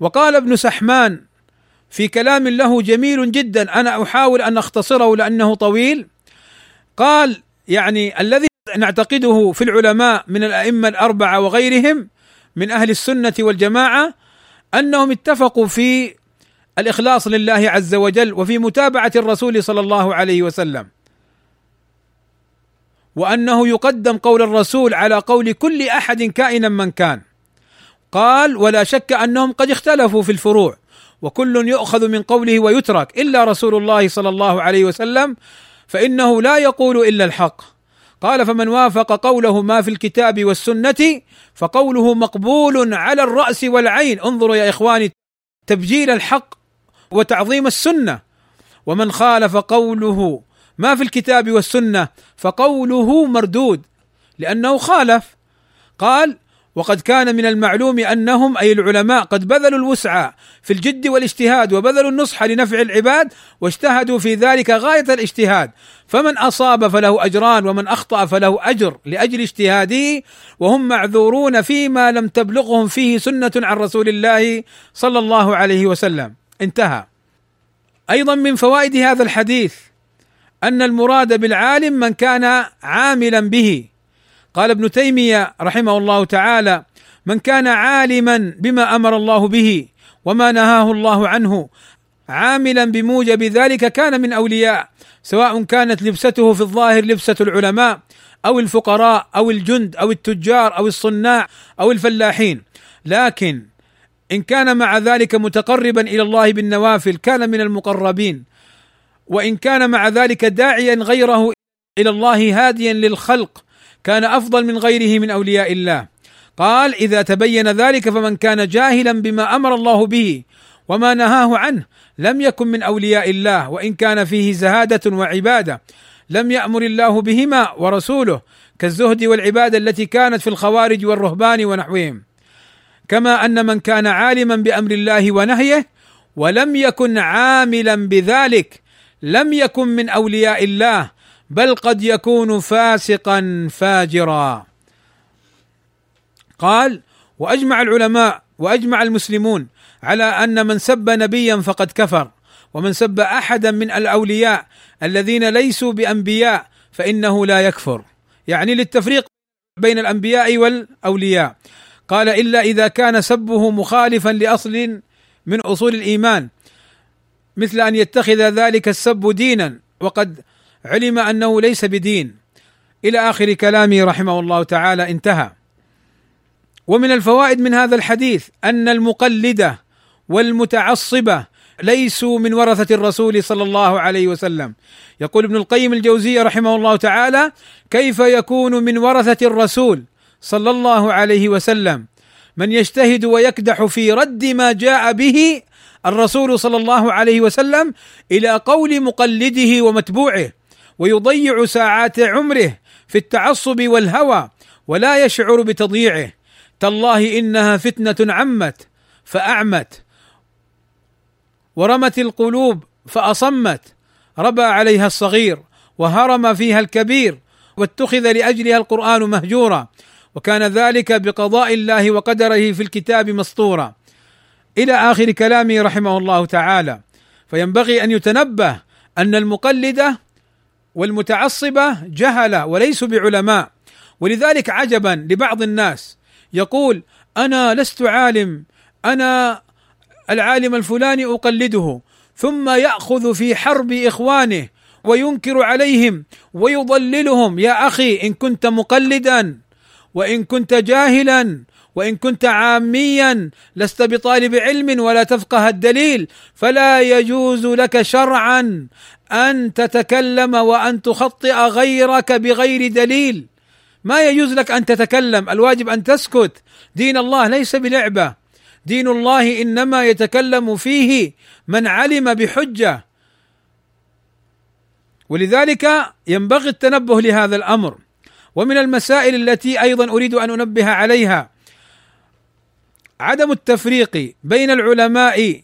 وقال ابن سحمان في كلام له جميل جدا. أنا أحاول أن أختصره لأنه طويل. قال يعني الذي نعتقده في العلماء من الأئمة الأربعة وغيرهم من أهل السنة والجماعة أنهم اتفقوا في الإخلاص لله عز وجل وفي متابعة الرسول صلى الله عليه وسلم. وأنه يقدم قول الرسول على قول كل أحد كائنا من كان. قال ولا شك أنهم قد اختلفوا في الفروع. وكل يؤخذ من قوله ويترك إلا رسول الله صلى الله عليه وسلم فإنه لا يقول إلا الحق. قال فمن وافق قوله ما في الكتاب والسنة فقوله مقبول على الرأس والعين. انظروا يا إخواني تبجيل الحق وتعظيم السنة. ومن خالف قوله ما في الكتاب والسنة فقوله مردود لأنه خالف. قال وقد كان من المعلوم أنهم أي العلماء قد بذلوا الوسع في الجد والاجتهاد وبذلوا النصح لنفع العباد واجتهدوا في ذلك غاية الاجتهاد. فمن أصاب فله أجران ومن أخطأ فله أجر لأجل اجتهاده وهم معذورون فيما لم تبلغهم فيه سنة عن رسول الله صلى الله عليه وسلم. انتهى. أيضا من فوائد هذا الحديث أن المراد بالعالم من كان عاملا به. قال ابن تيمية رحمه الله تعالى من كان عالما بما أمر الله به وما نهاه الله عنه عاملا بموجب ذلك كان من أولياء سواء كانت لبسته في الظاهر لبسة العلماء أو الفقراء أو الجند أو التجار أو الصناع أو الفلاحين. لكن إن كان مع ذلك متقربا إلى الله بالنوافل كان من المقربين وإن كان مع ذلك داعيا غيره إلى الله هاديا للخلق كان أفضل من غيره من أولياء الله. قال إذا تبين ذلك فمن كان جاهلا بما أمر الله به وما نهاه عنه لم يكن من أولياء الله وإن كان فيه زهادة وعبادة لم يأمر الله بهما ورسوله كالزهد والعبادة التي كانت في الخوارج والرهبان ونحوهم. كما أن من كان عالما بأمر الله ونهيه ولم يكن عاملا بذلك لم يكن من أولياء الله بل قد يكون فاسقا فاجرا. قال وأجمع العلماء وأجمع المسلمون على أن من سب نبيا فقد كفر ومن سب أحدا من الأولياء الذين ليسوا بأنبياء فإنه لا يكفر. يعني للتفريق بين الأنبياء والأولياء. قال إلا إذا كان سبه مخالفا لأصل من أصول الإيمان مثل أن يتخذ ذلك السب دينا وقد علم أنه ليس بدين. إلى آخر كلامه رحمه الله تعالى انتهى. ومن الفوائد من هذا الحديث أن المقلدة والمتعصبة ليسوا من ورثة الرسول صلى الله عليه وسلم. يقول ابن القيم الجوزي رحمه الله تعالى كيف يكون من ورثة الرسول صلى الله عليه وسلم من يجتهد ويكدح في رد ما جاء به الرسول صلى الله عليه وسلم إلى قول مقلده ومتبوعه ويضيع ساعات عمره في التعصب والهوى ولا يشعر بتضييعه. تالله إنها فتنة عمت فأعمت. ورمت القلوب فأصمت. ربى عليها الصغير وهرم فيها الكبير واتخذ لأجلها القرآن مهجورا. وكان ذلك بقضاء الله وقدره في الكتاب مسطورا. إلى آخر كلامه رحمه الله تعالى. فينبغي أن يتنبه أن المقلدة والمتعصبة جهلة وليسوا بعلماء. ولذلك عجبا لبعض الناس يقول أنا لست عالم أنا العالم الفلاني أقلده ثم يأخذ في حرب إخوانه وينكر عليهم ويضللهم. يا أخي إن كنت مقلدا وإن كنت جاهلا وإن كنت عاميا لست بطالب علم ولا تفقه الدليل فلا يجوز لك شرعا أن تتكلم وأن تخطئ غيرك بغير دليل. ما يجوز لك أن تتكلم الواجب أن تسكت. دين الله ليس بلعبة. دين الله إنما يتكلم فيه من علم بحجة. ولذلك ينبغي التنبه لهذا الأمر. ومن المسائل التي أيضا أريد أن أنبه عليها عدم التفريق بين العلماء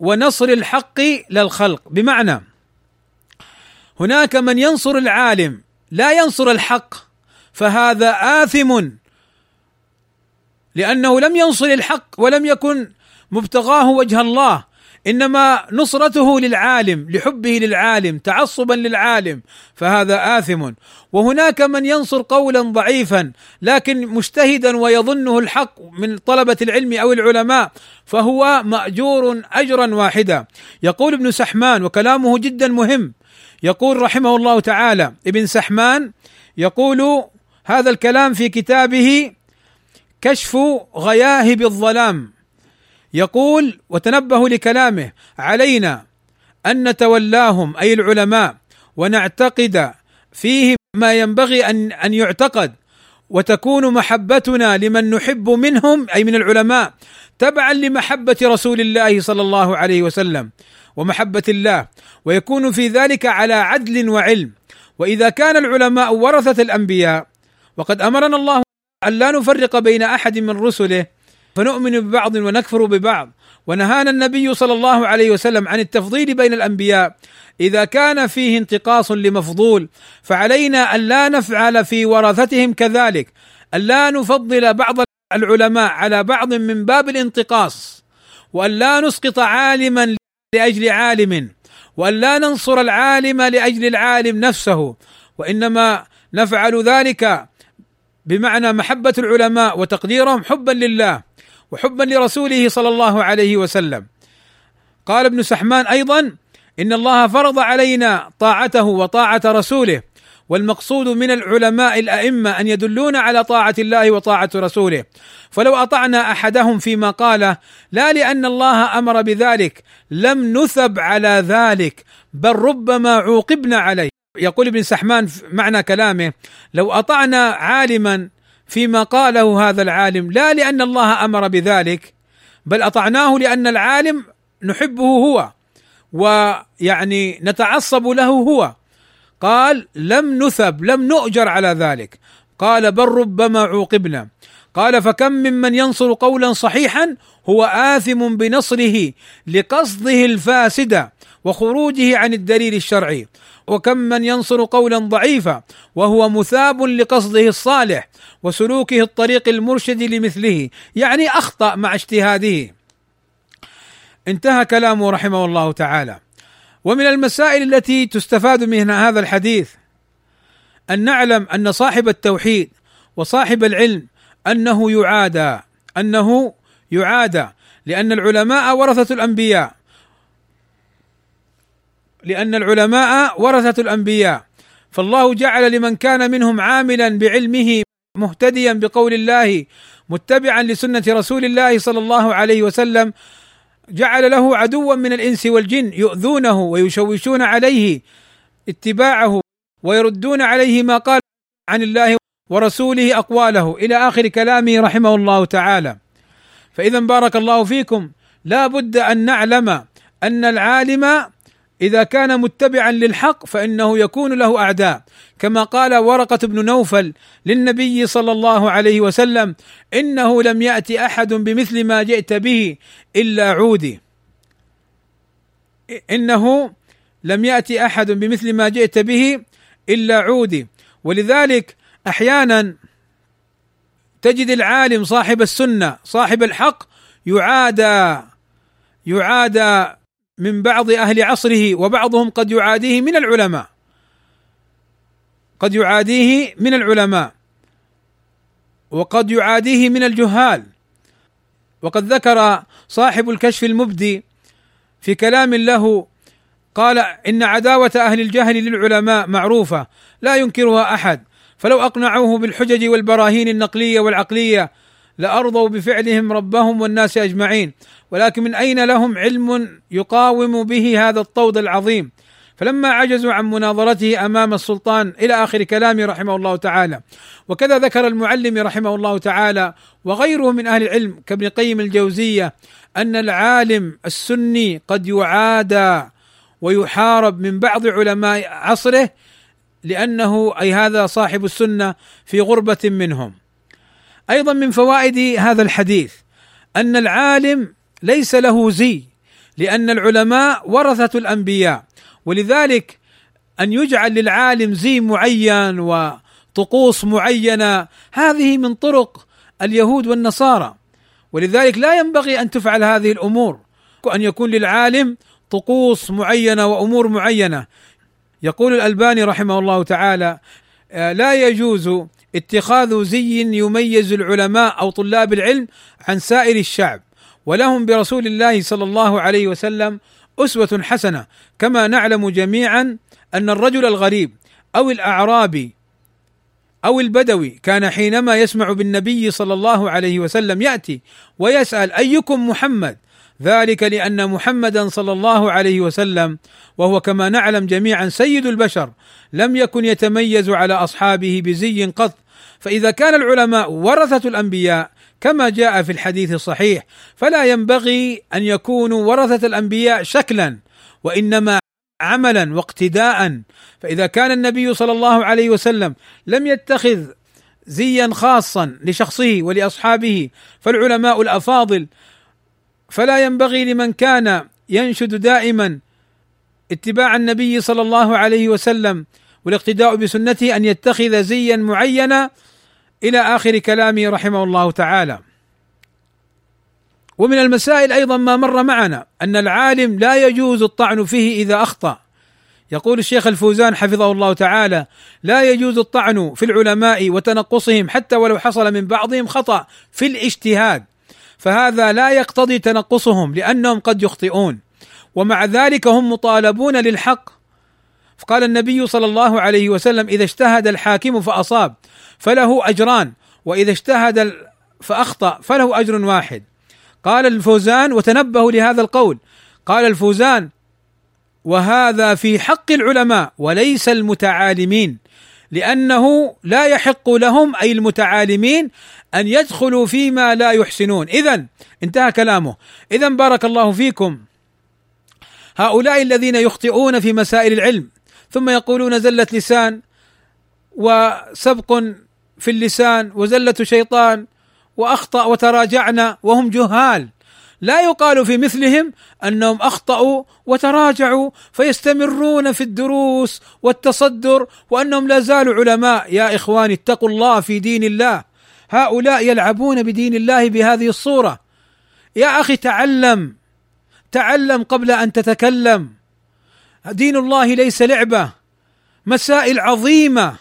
ونصر الحق للخلق. بمعنى هناك من ينصر العالم لا ينصر الحق فهذا آثم لأنه لم ينصر الحق ولم يكن مبتغاه وجه الله. إنما نصرته للعالم لحبه للعالم تعصبا للعالم فهذا آثم. وهناك من ينصر قولا ضعيفا لكن مجتهدا ويظنه الحق من طلبة العلم أو العلماء فهو مأجور اجرا واحدا. يقول ابن سحمان وكلامه جدا مهم. يقول رحمه الله تعالى ابن سحمان يقول هذا الكلام في كتابه كشف غياهب الظلام. يقول وتنبهوا لكلامه علينا أن نتولاهم أي العلماء ونعتقد فيهم ما ينبغي ان أن يعتقد. وتكون محبتنا لمن نحب منهم أي من العلماء تبعا لمحبة رسول الله صلى الله عليه وسلم ومحبة الله. ويكون في ذلك على عدل وعلم. وإذا كان العلماء ورثة الأنبياء وقد أمرنا الله أن لا نفرق بين أحد من رسله فنؤمن ببعض ونكفر ببعض. ونهانا النبي صلى الله عليه وسلم عن التفضيل بين الأنبياء. إذا كان فيه انتقاص لمفضول فعلينا أن لا نفعل في ورثتهم كذلك. أن لا نفضل بعض العلماء على بعض من باب الانتقاص. وأن لا نسقط عالما لأجل عالم. وأن لا ننصر العالم لأجل العالم نفسه. وإنما نفعل ذلك بمعنى محبة العلماء وتقديرهم حبا لله. وحبا لرسوله صلى الله عليه وسلم. قال ابن سحمان أيضا إن الله فرض علينا طاعته وطاعة رسوله والمقصود من العلماء الأئمة أن يدلون على طاعة الله وطاعة رسوله. فلو أطعنا أحدهم فيما قاله لا لأن الله أمر بذلك لم نثب على ذلك بل ربما عوقبنا عليه. يقول ابن سحمان معنى كلامه لو أطعنا عالما فيما قاله هذا العالم لا لأن الله أمر بذلك بل أطعناه لأن العالم نحبه هو ويعني نتعصب له هو. قال لم نثب لم نؤجر على ذلك. قال بل ربما عوقبنا. قال فكم ممن ينصر قولا صحيحا هو آثم بنصره لقصده الفاسدة. وخروجه عن الدليل الشرعي. وكم من ينصر قولا ضعيفا وهو مثاب لقصده الصالح وسلوكه الطريق المرشد لمثله يعني أخطأ مع اجتهاده. انتهى كلامه رحمه الله تعالى. ومن المسائل التي تستفاد من هذا الحديث أن نعلم أن صاحب التوحيد وصاحب العلم أنه يعادى أنه يعادى لأن العلماء ورثة الأنبياء لأن العلماء ورثة الأنبياء. فالله جعل لمن كان منهم عاملا بعلمه مهتديا بقول الله متبعا لسنة رسول الله صلى الله عليه وسلم. جعل له عدوا من الإنس والجن يؤذونه ويشوشون عليه اتباعه ويردون عليه ما قال عن الله ورسوله أقواله. إلى آخر كلامه رحمه الله تعالى. فاذا بارك الله فيكم. لا بد أن نعلم أن العالم إذا كان متبعا للحق فإنه يكون له أعداء. كما قال ورقة بن نوفل للنبي صلى الله عليه وسلم إنه لم يأتي أحد بمثل ما جئت به إلا عودي. إنه لم يأتي أحد بمثل ما جئت به إلا عودي. ولذلك أحيانا تجد العالم صاحب السنة صاحب الحق يعادى يعادى من بعض أهل عصره وبعضهم قد يعاديه من العلماء. قد يعاديه من العلماء. وقد يعاديه من الجهال. وقد ذكر صاحب الكشف المبدي في كلام له قال إن عداوة أهل الجهل للعلماء معروفة لا ينكرها أحد. فلو أقنعوه بالحجج والبراهين النقلية والعقلية لأرضوا بفعلهم ربهم والناس أجمعين. ولكن من أين لهم علم يقاوم به هذا الطود العظيم؟ فلما عجزوا عن مناظرته أمام السلطان إلى آخر كلامه رحمه الله تعالى. وكذا ذكر المعلم رحمه الله تعالى وغيره من أهل العلم كابن قيم الجوزية أن العالم السني قد يعادى ويحارب من بعض علماء عصره لأنه أي هذا صاحب السنة في غربة منهم. أيضا من فوائد هذا الحديث أن العالم ليس له زي لأن العلماء ورثة الأنبياء. ولذلك أن يجعل للعالم زي معين وطقوس معينة هذه من طرق اليهود والنصارى. ولذلك لا ينبغي أن تفعل هذه الأمور ان يكون للعالم طقوس معينة وأمور معينة. يقول الألباني رحمه الله تعالى آه، لا يجوز اتخاذ زي يميز العلماء أو طلاب العلم عن سائر الشعب ولهم برسول الله صلى الله عليه وسلم أسوة حسنة كما نعلم جميعا أن الرجل الغريب أو الأعرابي أو البدوي كان حينما يسمع بالنبي صلى الله عليه وسلم يأتي ويسأل أيكم محمد؟ ذلك لأن محمدا صلى الله عليه وسلم وهو كما نعلم جميعا سيد البشر لم يكن يتميز على أصحابه بزي قط. فإذا كان العلماء ورثة الأنبياء كما جاء في الحديث الصحيح فلا ينبغي أن يكونوا ورثة الأنبياء شكلا وإنما عملا واقتداء. فإذا كان النبي صلى الله عليه وسلم لم يتخذ زيا خاصا لشخصه ولأصحابه فالعلماء الأفاضل فلا ينبغي لمن كان ينشد دائما اتباع النبي صلى الله عليه وسلم والاقتداء بسنته أن يتخذ زيا معينا إلى آخر كلامه رحمه الله تعالى. ومن المسائل أيضا ما مر معنا أن العالم لا يجوز الطعن فيه إذا أخطأ. يقول الشيخ الفوزان حفظه الله تعالى: لا يجوز الطعن في العلماء وتنقصهم حتى ولو حصل من بعضهم خطأ في الاجتهاد. فهذا لا يقتضي تنقصهم لأنهم قد يخطئون. ومع ذلك هم مطالبون للحق. فقال النبي صلى الله عليه وسلم: إذا اجتهد الحاكم فأصاب فله أجران وإذا اجتهد فأخطأ فله أجر واحد قال الفوزان وتنبهوا لهذا القول قال الفوزان وهذا في حق العلماء وليس المتعالمين لأنه لا يحق لهم أي المتعالمين أن يدخلوا فيما لا يحسنون. اذا انتهى كلامه. اذا بارك الله فيكم. هؤلاء الذين يخطئون في مسائل العلم ثم يقولون زله لسان وسبق في اللسان وزلة شيطان وأخطأ وتراجعنا وهم جهال. لا يقال في مثلهم أنهم أخطأوا وتراجعوا فيستمرون في الدروس والتصدر وأنهم لا زالوا علماء. يا إخواني اتقوا الله في دين الله. هؤلاء يلعبون بدين الله بهذه الصورة. يا أخي تعلم. تعلم قبل أن تتكلم. دين الله ليس لعبة. مسائل عظيمة.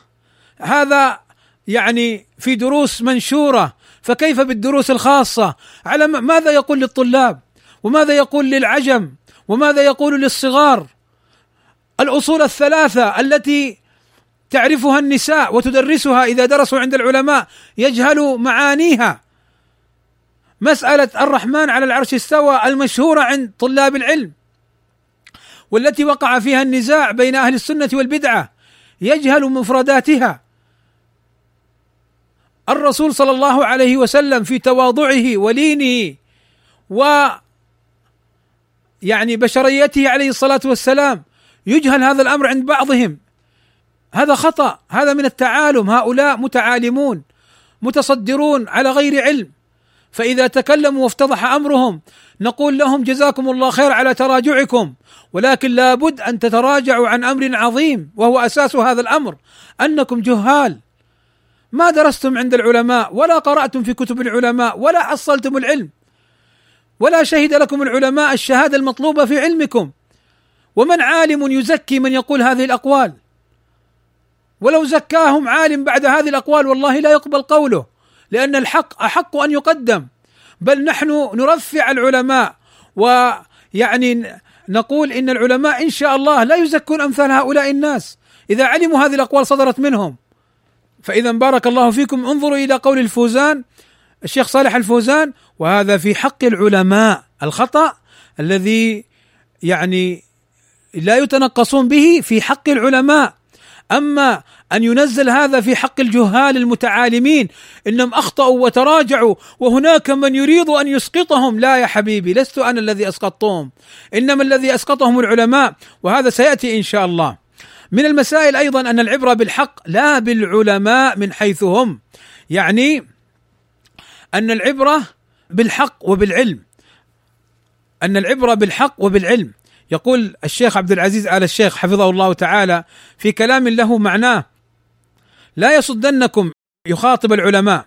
هذا يعني في دروس منشورة. فكيف بالدروس الخاصة؟ على ماذا يقول للطلاب؟ وماذا يقول للعجم؟ وماذا يقول للصغار؟ الأصول الثلاثة التي تعرفها النساء وتدرسها إذا درسوا عند العلماء يجهلوا معانيها. مسألة الرحمن على العرش استوى المشهورة عند طلاب العلم والتي وقع فيها النزاع بين أهل السنة والبدعة يجهل مفرداتها. الرسول صلى الله عليه وسلم في تواضعه ولينه و يعني بشريته عليه الصلاة والسلام يجهل هذا الأمر عند بعضهم. هذا خطأ. هذا من التعالم. هؤلاء متعالمون متصدرون على غير علم. فإذا تكلموا وافتضح أمرهم نقول لهم جزاكم الله خير على تراجعكم ولكن لابد أن تتراجعوا عن أمر عظيم وهو أساس هذا الأمر. أنكم جهال. ما درستم عند العلماء ولا قرأتم في كتب العلماء ولا حصلتم العلم ولا شهد لكم العلماء الشهادة المطلوبة في علمكم. ومن عالم يزكي من يقول هذه الأقوال؟ ولو زكاهم عالم بعد هذه الأقوال والله لا يقبل قوله لأن الحق أحق أن يقدم. بل نحن نرفع العلماء ويعني نقول إن العلماء إن شاء الله لا يزكون أمثال هؤلاء الناس. إذا علموا هذه الأقوال صدرت منهم. فإذا بارك الله فيكم. انظروا إلى قول الفوزان الشيخ صالح الفوزان وهذا في حق العلماء. الخطأ الذي يعني لا يتنقصون به في حق العلماء. أما أن ينزل هذا في حق الجهال المتعالمين إنهم أخطأوا وتراجعوا وهناك من يريد أن يسقطهم. لا يا حبيبي لست أنا الذي أسقطتهم إنما الذي أسقطهم العلماء وهذا سيأتي إن شاء الله. من المسائل أيضا أن العبرة بالحق لا بالعلماء من حيث هم يعني أن العبرة بالحق وبالعلم. أن العبرة بالحق وبالعلم. يقول الشيخ عبد العزيز آل الشيخ حفظه الله تعالى في كلام له معناه لا يصدنكم يخاطب العلماء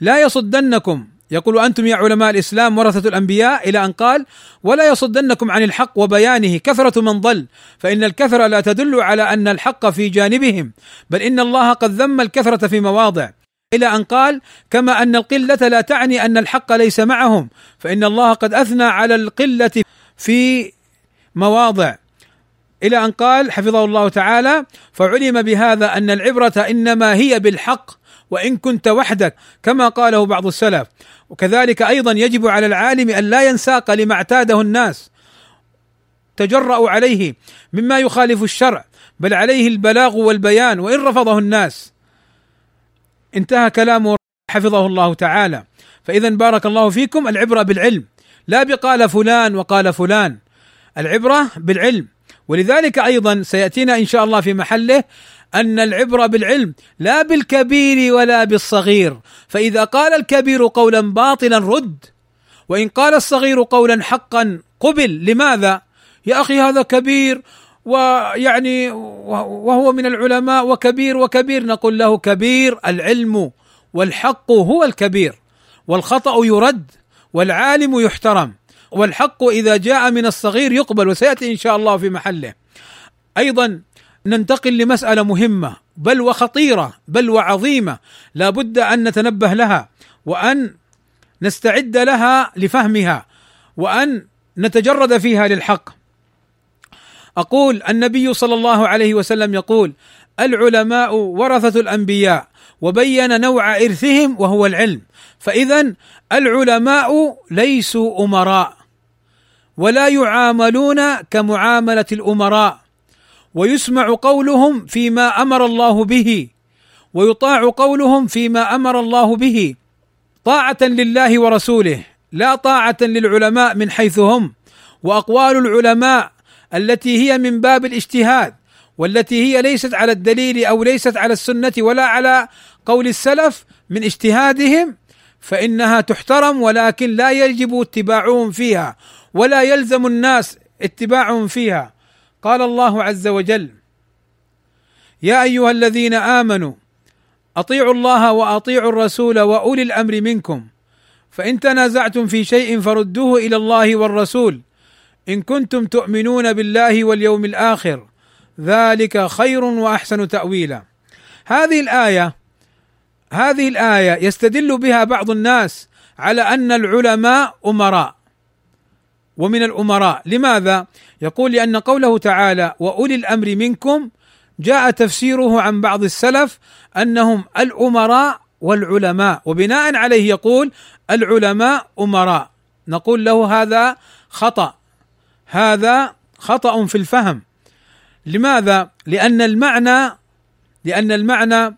لا يصدنكم يقول أنتم يا علماء الإسلام ورثة الأنبياء إلى أن قال ولا يصدنكم عن الحق وبيانه كثرة من ضل فإن الكثره لا تدل على أن الحق في جانبهم بل إن الله قد ذم الكثرة في مواضع. إلى أن قال كما أن القلة لا تعني أن الحق ليس معهم فإن الله قد أثنى على القلة في مواضع. إلى أن قال حفظه الله تعالى فعلم بهذا أن العبرة إنما هي بالحق وإن كنت وحدك كما قاله بعض السلف. وكذلك أيضا يجب على العالم أن لا ينساق لما اعتاده الناس. تجرأوا عليه مما يخالف الشرع بل عليه البلاغ والبيان وإن رفضه الناس. انتهى كلامه حفظه الله تعالى. فاذا بارك الله فيكم العبرة بالعلم. لا بقال فلان وقال فلان. العبرة بالعلم. ولذلك أيضا سيأتينا إن شاء الله في محله أن العبره بالعلم لا بالكبير ولا بالصغير. فإذا قال الكبير قولا باطلا رد وإن قال الصغير قولا حقا قبل. لماذا؟ يا أخي هذا كبير ويعني وهو من العلماء وكبير وكبير. نقول له كبير العلم والحق هو الكبير. والخطأ يرد والعالم يحترم. والحق إذا جاء من الصغير يقبل وسيأتي إن شاء الله في محله. أيضا ننتقل لمسألة مهمة بل وخطيرة بل وعظيمة لا بد أن نتنبه لها وأن نستعد لها لفهمها وأن نتجرد فيها للحق. أقول النبي صلى الله عليه وسلم يقول العلماء ورثة الأنبياء وبين نوع إرثهم وهو العلم. فاذا العلماء ليسوا أمراء ولا يعاملون كمعاملة الأمراء. ويسمع قولهم فيما أمر الله به ويطاع قولهم فيما أمر الله به. طاعة لله ورسوله لا طاعة للعلماء من حيث هم وأقوال العلماء التي هي من باب الاجتهاد والتي هي ليست على الدليل أو ليست على السنة ولا على قول السلف من اجتهادهم فإنها تحترم ولكن لا يجب اتباعهم فيها ولا يلزم الناس اتباعهم فيها. قال الله عز وجل يا أيها الذين آمنوا أطيعوا الله وأطيعوا الرسول وأولي الأمر منكم. فإن تنازعتم في شيء فردوه إلى الله والرسول. إن كنتم تؤمنون بالله واليوم الآخر ذلك خير وأحسن تأويلا. هذه الآية هذه الآية يستدل بها بعض الناس على أن العلماء أمراء. ومن الأمراء. لماذا؟ يقول لأن قوله تعالى وأولي الأمر منكم جاء تفسيره عن بعض السلف أنهم الأمراء والعلماء. وبناء عليه يقول العلماء أمراء. نقول له هذا خطأ. هذا خطأ في الفهم. لماذا؟ لأن المعنى لأن المعنى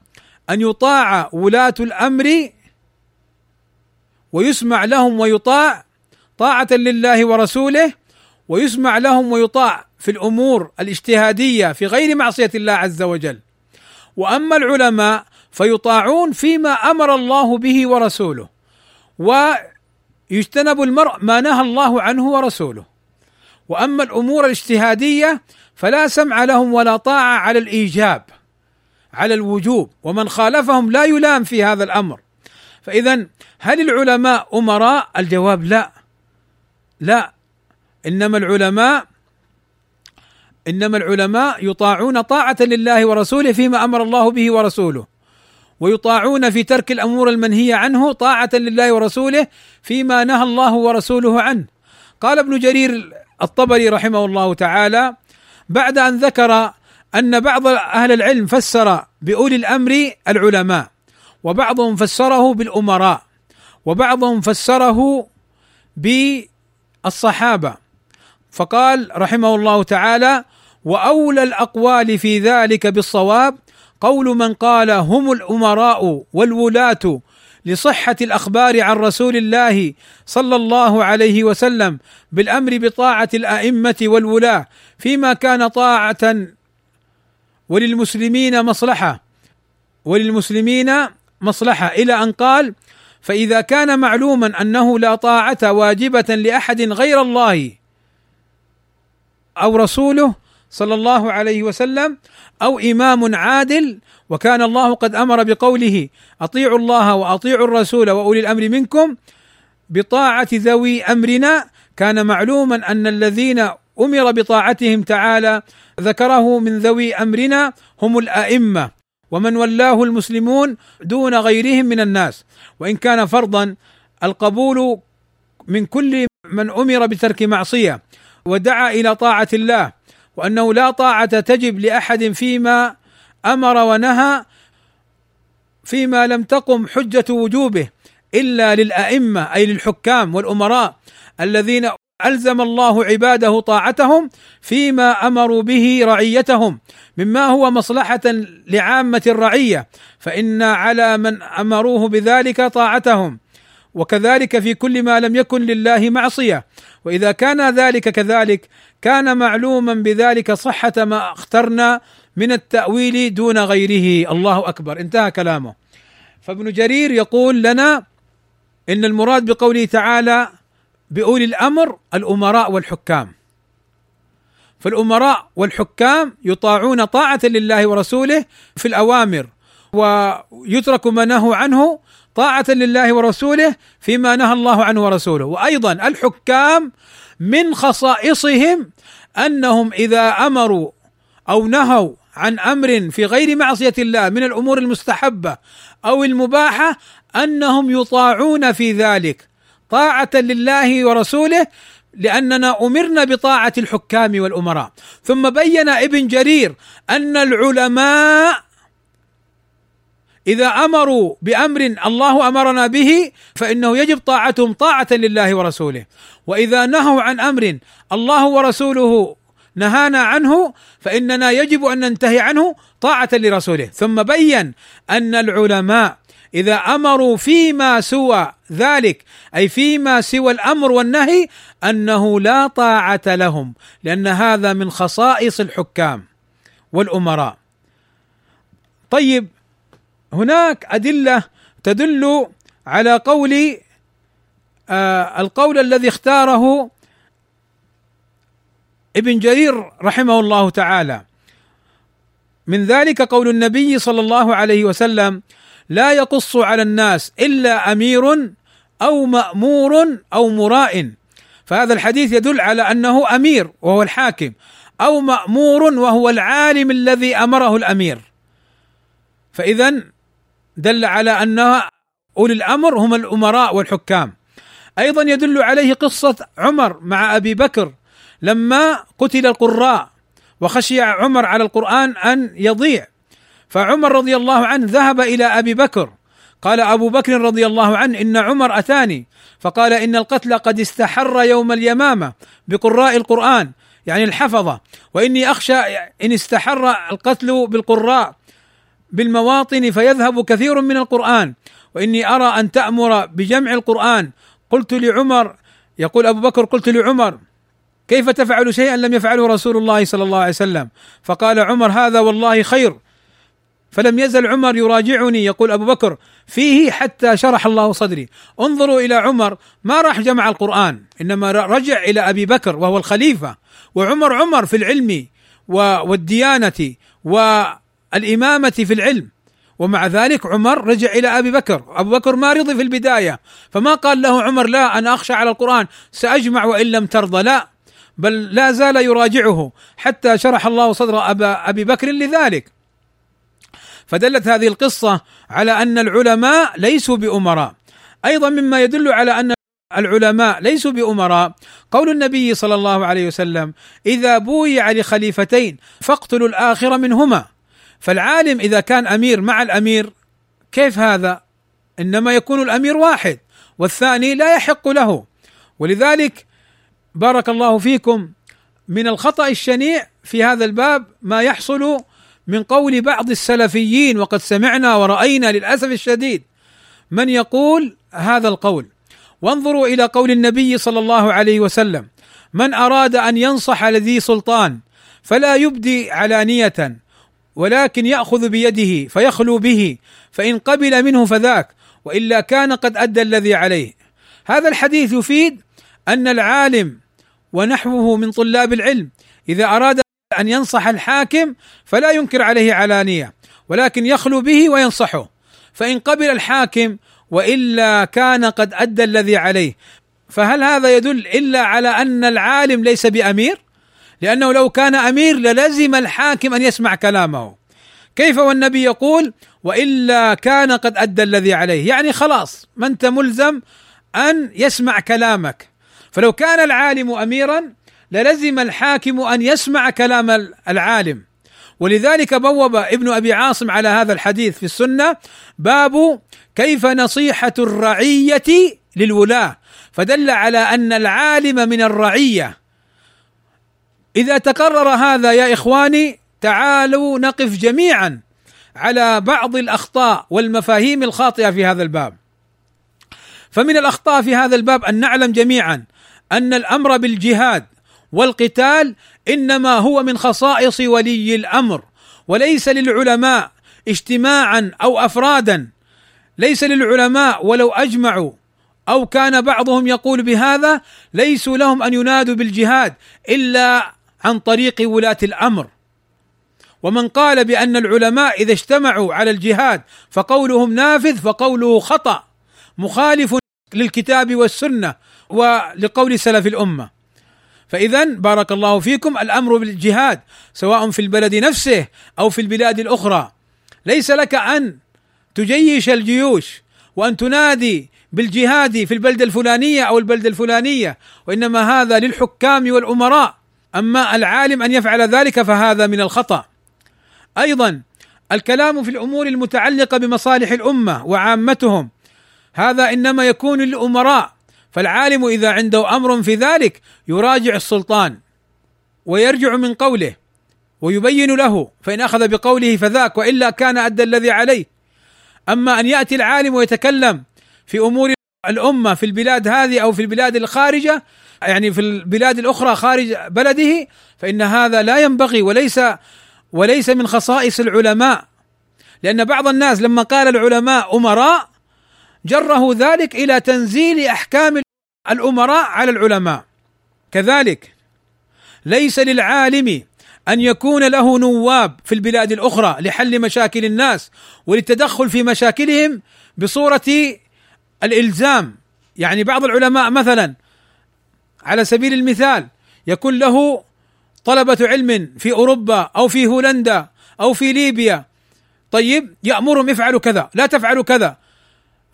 أن يطاع ولاة الأمر ويسمع لهم ويطاع طاعة لله ورسوله ويسمع لهم ويطاع في الأمور الاجتهادية في غير معصية الله عز وجل. وأما العلماء فيطاعون فيما أمر الله به ورسوله ويجتنب المرء ما نهى الله عنه ورسوله. وأما الأمور الاجتهادية فلا سمع لهم ولا طاعة على الإيجاب على الوجوب ومن خالفهم لا يلام في هذا الأمر. فاذا هل العلماء أمراء؟ الجواب لا. لا. إنما العلماء إنما العلماء يطاعون طاعة لله ورسوله فيما أمر الله به ورسوله. ويطاعون في ترك الأمور المنهية عنه طاعة لله ورسوله فيما نهى الله ورسوله عنه. قال ابن جرير الطبري رحمه الله تعالى بعد أن ذكر أن بعض أهل العلم فسر بأولي الأمر العلماء وبعضهم فسره بالأمراء وبعضهم فسره بالصحابه فقال رحمه الله تعالى وأولى الأقوال في ذلك بالصواب قول من قال هم الأمراء والولاة لصحة الأخبار عن رسول الله صلى الله عليه وسلم بالأمر بطاعة الأئمة والولاة فيما كان طاعة وللمسلمين مصلحة وللمسلمين مصلحة. إلى أن قال فإذا كان معلوما أنه لا طاعة واجبة لأحد غير الله أو رسوله صلى الله عليه وسلم أو إمام عادل وكان الله قد أمر بقوله أطيعوا الله وأطيعوا الرسول وأولي الأمر منكم بطاعة ذوي أمرنا كان معلوما أن الذين أمر بطاعتهم تعالى ذكره من ذوي أمرنا هم الأئمة. ومن ولاه المسلمون دون غيرهم من الناس. وإن كان فرضا القبول من كل من أمر بترك معصية ودعا إلى طاعة الله وأنه لا طاعة تجب لأحد فيما أمر ونهى فيما لم تقم حجة وجوبه إلا للأئمة أي للحكام والأمراء الذين ألزم الله عباده طاعتهم فيما أمروا به رعيتهم مما هو مصلحة لعامة الرعية فان على من أمروه بذلك طاعتهم. وكذلك في كل ما لم يكن لله معصية. وإذا كان ذلك كذلك كان معلوما بذلك صحة ما اخترنا من التأويل دون غيره. الله أكبر. انتهى كلامه. فابن جرير يقول لنا إن المراد بقوله تعالى بأولي الأمر الأمراء والحكام. فالأمراء والحكام يطاعون طاعة لله ورسوله في الأوامر ويترك ما نهوا عنه طاعة لله ورسوله فيما نهى الله عنه ورسوله. وأيضا الحكام من خصائصهم أنهم إذا أمروا أو نهوا عن أمر في غير معصية الله من الأمور المستحبة أو المباحة أنهم يطاعون في ذلك. طاعة لله ورسوله لأننا أمرنا بطاعة الحكام والأمراء. ثم بين ابن جرير أن العلماء إذا أمروا بأمر الله أمرنا به فإنه يجب طاعتهم طاعة لله ورسوله. وإذا نهوا عن أمر الله ورسوله نهانا عنه فإننا يجب أن ننتهي عنه طاعة لرسوله. ثم بين أن العلماء إذا أمروا فيما سوى ذلك أي فيما سوى الأمر والنهي أنه لا طاعة لهم لأن هذا من خصائص الحكام والأمراء. طيب هناك أدلة تدل على قول آه القول الذي اختاره ابن جرير رحمه الله تعالى. من ذلك قول النبي صلى الله عليه وسلم لا يقص على الناس إلا أمير أو مأمور أو مراء. فهذا الحديث يدل على أنه أمير وهو الحاكم أو مأمور وهو العالم الذي أمره الأمير. فاذا دل على أن أولي الأمر هم الأمراء والحكام. أيضا يدل عليه قصة عمر مع أبي بكر لما قتل القراء وخشي عمر على القرآن أن يضيع. فعمر رضي الله عنه ذهب إلى أبي بكر. قال أبو بكر رضي الله عنه إن عمر أتاني. فقال إن القتل قد استحر يوم اليمامة بقراء القرآن يعني الحفظة. وإني أخشى إن استحر القتل بالقراء بالمواطن فيذهب كثير من القرآن. وإني أرى أن تأمر بجمع القرآن. قلت لعمر يقول أبو بكر قلت لعمر كيف تفعل شيئا لم يفعله رسول الله صلى الله عليه وسلم؟ فقال عمر هذا والله خير. فلم يزل عمر يراجعني. يقول أبو بكر فيه حتى شرح الله صدري. انظروا إلى عمر ما راح جمع القرآن إنما رجع إلى أبي بكر وهو الخليفة. وعمر عمر في العلم والديانة والإمامة في العلم. ومع ذلك عمر رجع إلى أبي بكر، أبو بكر ما رضي في البداية، فما قال له عمر لا أنا أخشى على القرآن سأجمع وإن لم ترضى، لا بل لا زال يراجعه. حتى شرح الله صدر أبي بكر لذلك. فدلت هذه القصة على أن العلماء ليسوا بأمراء. أيضا مما يدل على أن العلماء ليسوا بأمراء قول النبي صلى الله عليه وسلم إذا بويع لخليفتين فاقتلوا الآخر منهما فالعالم إذا كان أمير مع الأمير كيف هذا؟ إنما يكون الأمير واحد والثاني لا يحق له ولذلك بارك الله فيكم من الخطأ الشنيع في هذا الباب ما يحصل من قول بعض السلفيين وقد سمعنا ورأينا للأسف الشديد من يقول هذا القول. وانظروا إلى قول النبي صلى الله عليه وسلم من أراد أن ينصح لذي سلطان فلا يبدي علانية ولكن يأخذ بيده فيخلو به فإن قبل منه فذاك وإلا كان قد أدى الذي عليه. هذا الحديث يفيد أن العالم ونحوه من طلاب العلم إذا أراد أن ينصح الحاكم فلا ينكر عليه علانية ولكن يخلو به وينصحه. فإن قبل الحاكم وإلا كان قد أدى الذي عليه فهل هذا يدل إلا على أن العالم ليس بأمير؟ لأنه لو كان أمير للزم الحاكم أن يسمع كلامه. كيف والنبي يقول وإلا كان قد أدى الذي عليه؟ يعني خلاص ما أنت ملزم أن يسمع كلامك. فلو كان العالم اميرا للزم الحاكم أن يسمع كلام العالم. ولذلك بوب ابن أبي عاصم على هذا الحديث في السنة باب كيف نصيحة الرعية للولاة. فدل على أن العالم من الرعية. إذا تكرر هذا يا إخواني تعالوا نقف جميعا على بعض الأخطاء والمفاهيم الخاطئة في هذا الباب. فمن الأخطاء في هذا الباب أن نعلم جميعا أن الأمر بالجهاد والقتال إنما هو من خصائص ولي الأمر وليس للعلماء اجتماعا أو افرادا. ليس للعلماء ولو أجمعوا. أو كان بعضهم يقول بهذا ليسوا لهم أن ينادوا بالجهاد إلا عن طريق ولاة الأمر. ومن قال بأن العلماء إذا اجتمعوا على الجهاد فقولهم نافذ فقوله خطأ مخالف للكتاب والسنة ولقول سلف الأمة. فاذا بارك الله فيكم الأمر بالجهاد سواء في البلد نفسه أو في البلاد الأخرى. ليس لك أن تجيش الجيوش وأن تنادي بالجهاد في البلده الفلانية أو البلده الفلانية وإنما هذا للحكام والأمراء. أما العالم أن يفعل ذلك فهذا من الخطأ. أيضا الكلام في الأمور المتعلقة بمصالح الأمة وعامتهم هذا إنما يكون للأمراء فالعالم إذا عنده أمر في ذلك يراجع السلطان ويرجع من قوله ويبين له فإن أخذ بقوله فذاك وإلا كان أدى الذي عليه. أما أن يأتي العالم ويتكلم في أمور الأمة في البلاد هذه أو في البلاد الخارجة يعني في البلاد الأخرى خارج بلده فإن هذا لا ينبغي وليس وليس من خصائص العلماء. لأن بعض الناس لما قال العلماء أمراء جره ذلك إلى تنزيل أحكام الأمراء على العلماء. كذلك ليس للعالم أن يكون له نواب في البلاد الأخرى لحل مشاكل الناس وللتدخل في مشاكلهم بصورة الإلزام. يعني بعض العلماء مثلا على سبيل المثال يكون له طلبة علم في أوروبا أو في هولندا أو في ليبيا. طيب يأمرهم افعلوا كذا لا تفعلوا كذا.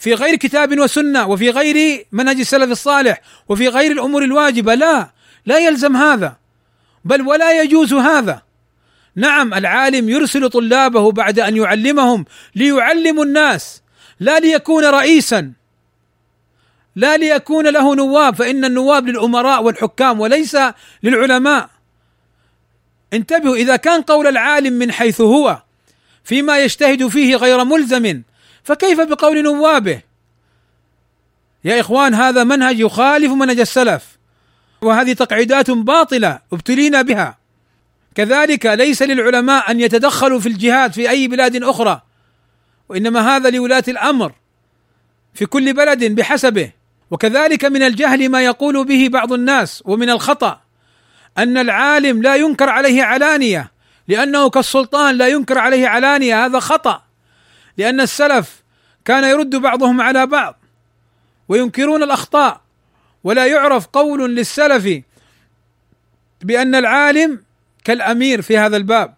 في غير كتاب وسنة وفي غير منهج السلف الصالح وفي غير الأمور الواجبة لا لا يلزم هذا بل ولا يجوز هذا. نعم العالم يرسل طلابه بعد أن يعلمهم ليعلموا الناس لا ليكون رئيسا لا ليكون له نواب فإن النواب للأمراء والحكام وليس للعلماء. انتبهوا إذا كان قول العالم من حيث هو فيما يجتهد فيه غير ملزم فكيف بقول نوابه؟ يا إخوان هذا منهج يخالف منهج السلف وهذه تقعيدات باطلة ابتلينا بها. كذلك ليس للعلماء أن يتدخلوا في الجهاد في أي بلاد أخرى وإنما هذا لولاة الأمر في كل بلد بحسبه. وكذلك من الجهل ما يقول به بعض الناس ومن الخطأ أن العالم لا ينكر عليه علانية لأنه كالسلطان لا ينكر عليه علانية هذا خطأ. لأن السلف كان يرد بعضهم على بعض وينكرون الأخطاء. ولا يعرف قول للسلف بأن العالم كالأمير في هذا الباب.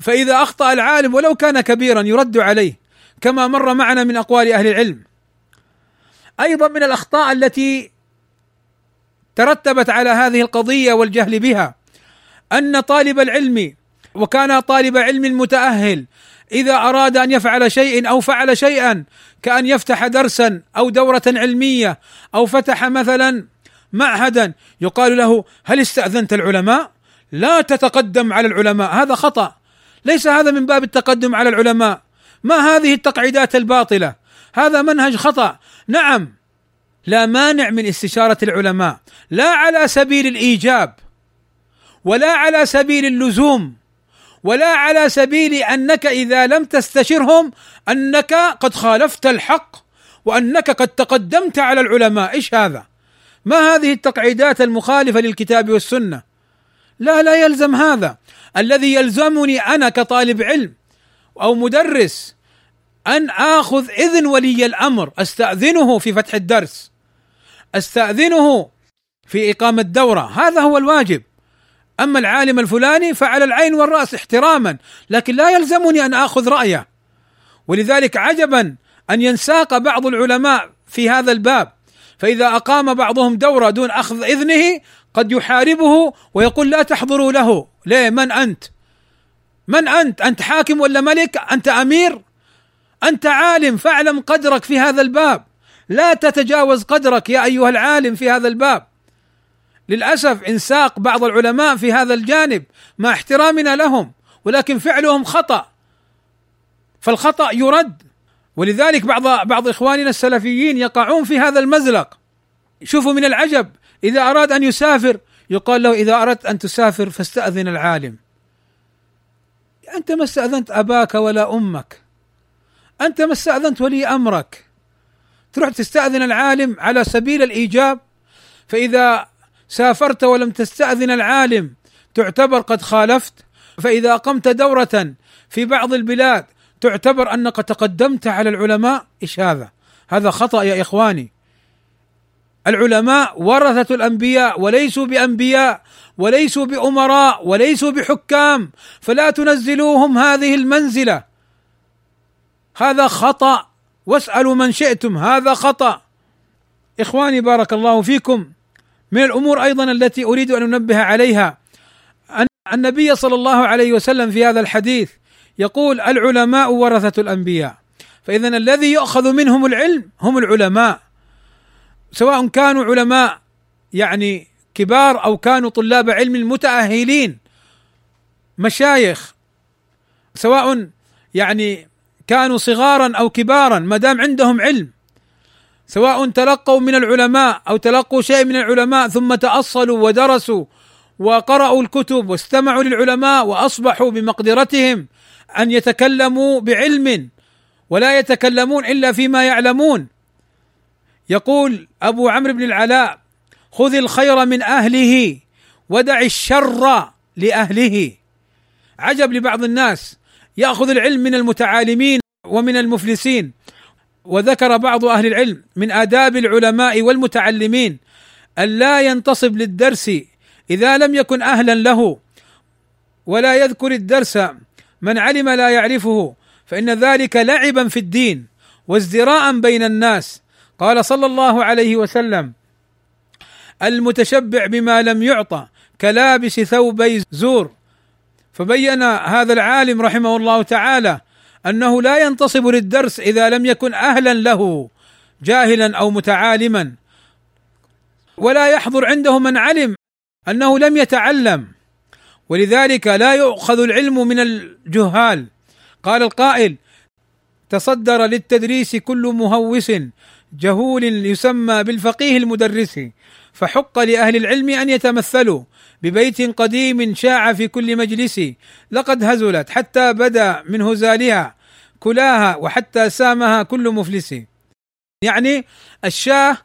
فإذا أخطأ العالم ولو كان كبيرا يرد عليه كما مر معنا من أقوال أهل العلم. أيضا من الأخطاء التي ترتبت على هذه القضية والجهل بها أن طالب العلم وكان طالب علم متأهل إذا أراد أن يفعل شيء أو فعل شيئا كأن يفتح درسا أو دورة علمية أو فتح مثلا معهدا يقال له هل استأذنت العلماء؟ لا تتقدم على العلماء. هذا خطأ. ليس هذا من باب التقدم على العلماء. ما هذه التقعيدات الباطلة؟ هذا منهج خطأ. نعم لا مانع من استشارة العلماء لا على سبيل الإيجاب ولا على سبيل اللزوم. ولا على سبيل أنك إذا لم تستشرهم أنك قد خالفت الحق وأنك قد تقدمت على العلماء إيش هذا؟ ما هذه التقعيدات المخالفة للكتاب والسنة؟ لا لا يلزم هذا الذي يلزمني أنا كطالب علم أو مدرس أن آخذ إذن ولي الأمر أستأذنه في فتح الدرس أستأذنه في إقامة دورة هذا هو الواجب أما العالم الفلاني فعلى العين والرأس احتراما لكن لا يلزمني أن آخذ رأيه. ولذلك عجبا أن ينساق بعض العلماء في هذا الباب. فإذا أقام بعضهم دورة دون أخذ إذنه قد يحاربه ويقول لا تحضروا له. ليه؟ من أنت؟ من أنت؟ أنت حاكم ولا ملك؟ أنت أمير؟ أنت عالم فاعلم قدرك في هذا الباب. لا تتجاوز قدرك يا أيها العالم في هذا الباب. للأسف انساق بعض العلماء في هذا الجانب مع احترامنا لهم ولكن فعلهم خطأ. فالخطأ يرد. ولذلك بعض بعض إخواننا السلفيين يقعون في هذا المزلق. شوفوا من العجب إذا أراد أن يسافر يقال له إذا أردت أن تسافر فاستأذن العالم. أنت ما استأذنت أباك ولا أمك. أنت ما استأذنت ولي أمرك. تروح تستأذن العالم على سبيل الإيجاب فإذا سافرت ولم تستأذن العالم. تعتبر قد خالفت. فإذا أقمت دورة في بعض البلاد تعتبر أنك تقدمت على العلماء إيش هذا؟ هذا خطأ يا إخواني. العلماء ورثة الأنبياء وليسوا بأنبياء وليسوا بأمراء وليسوا بحكام. فلا تنزلوهم هذه المنزلة. هذا خطأ. واسألوا من شئتم. هذا خطأ. إخواني بارك الله فيكم. من الأمور أيضا التي أريد أن أنبه عليها. أن النبي صلى الله عليه وسلم في هذا الحديث يقول العلماء ورثة الأنبياء. فإذا الذي يؤخذ منهم العلم هم العلماء. سواء كانوا علماء يعني كبار أو كانوا طلاب علم متأهلين مشايخ. سواء يعني كانوا صغارا أو كبارا ما دام عندهم علم. سواء تلقوا من العلماء أو تلقوا شيء من العلماء ثم تأصلوا ودرسوا وقرأوا الكتب واستمعوا للعلماء وأصبحوا بمقدرتهم أن يتكلموا بعلم ولا يتكلمون إلا فيما يعلمون. يقول أبو عمرو بن العلاء خذ الخير من أهله ودع الشر لأهله. عجب لبعض الناس. يأخذ العلم من المتعالمين ومن المفلسين. وذكر بعض أهل العلم من آداب العلماء والمتعلمين أن لا ينتصب للدرس إذا لم يكن أهلا له ولا يذكر الدرس من علم لا يعرفه فإن ذلك لعبا في الدين وازدراء بين الناس. قال صلى الله عليه وسلم المتشبع بما لم يعطى كلابس ثوبي زور. فبين هذا العالم رحمه الله تعالى أنه لا ينتصب للدرس إذا لم يكن أهلا له جاهلا أو متعالما. ولا يحضر عنده من علم أنه لم يتعلم. ولذلك لا يؤخذ العلم من الجهال. قال القائل تصدر للتدريس كل مهوس جهول يسمى بالفقيه المدرس فحق لأهل العلم أن يتمثلوا. ببيت قديم شاع في كل مجلس. لقد هزلت حتى بدا من هزالها كلاها وحتى سامها كل مفلس. يعني الشاه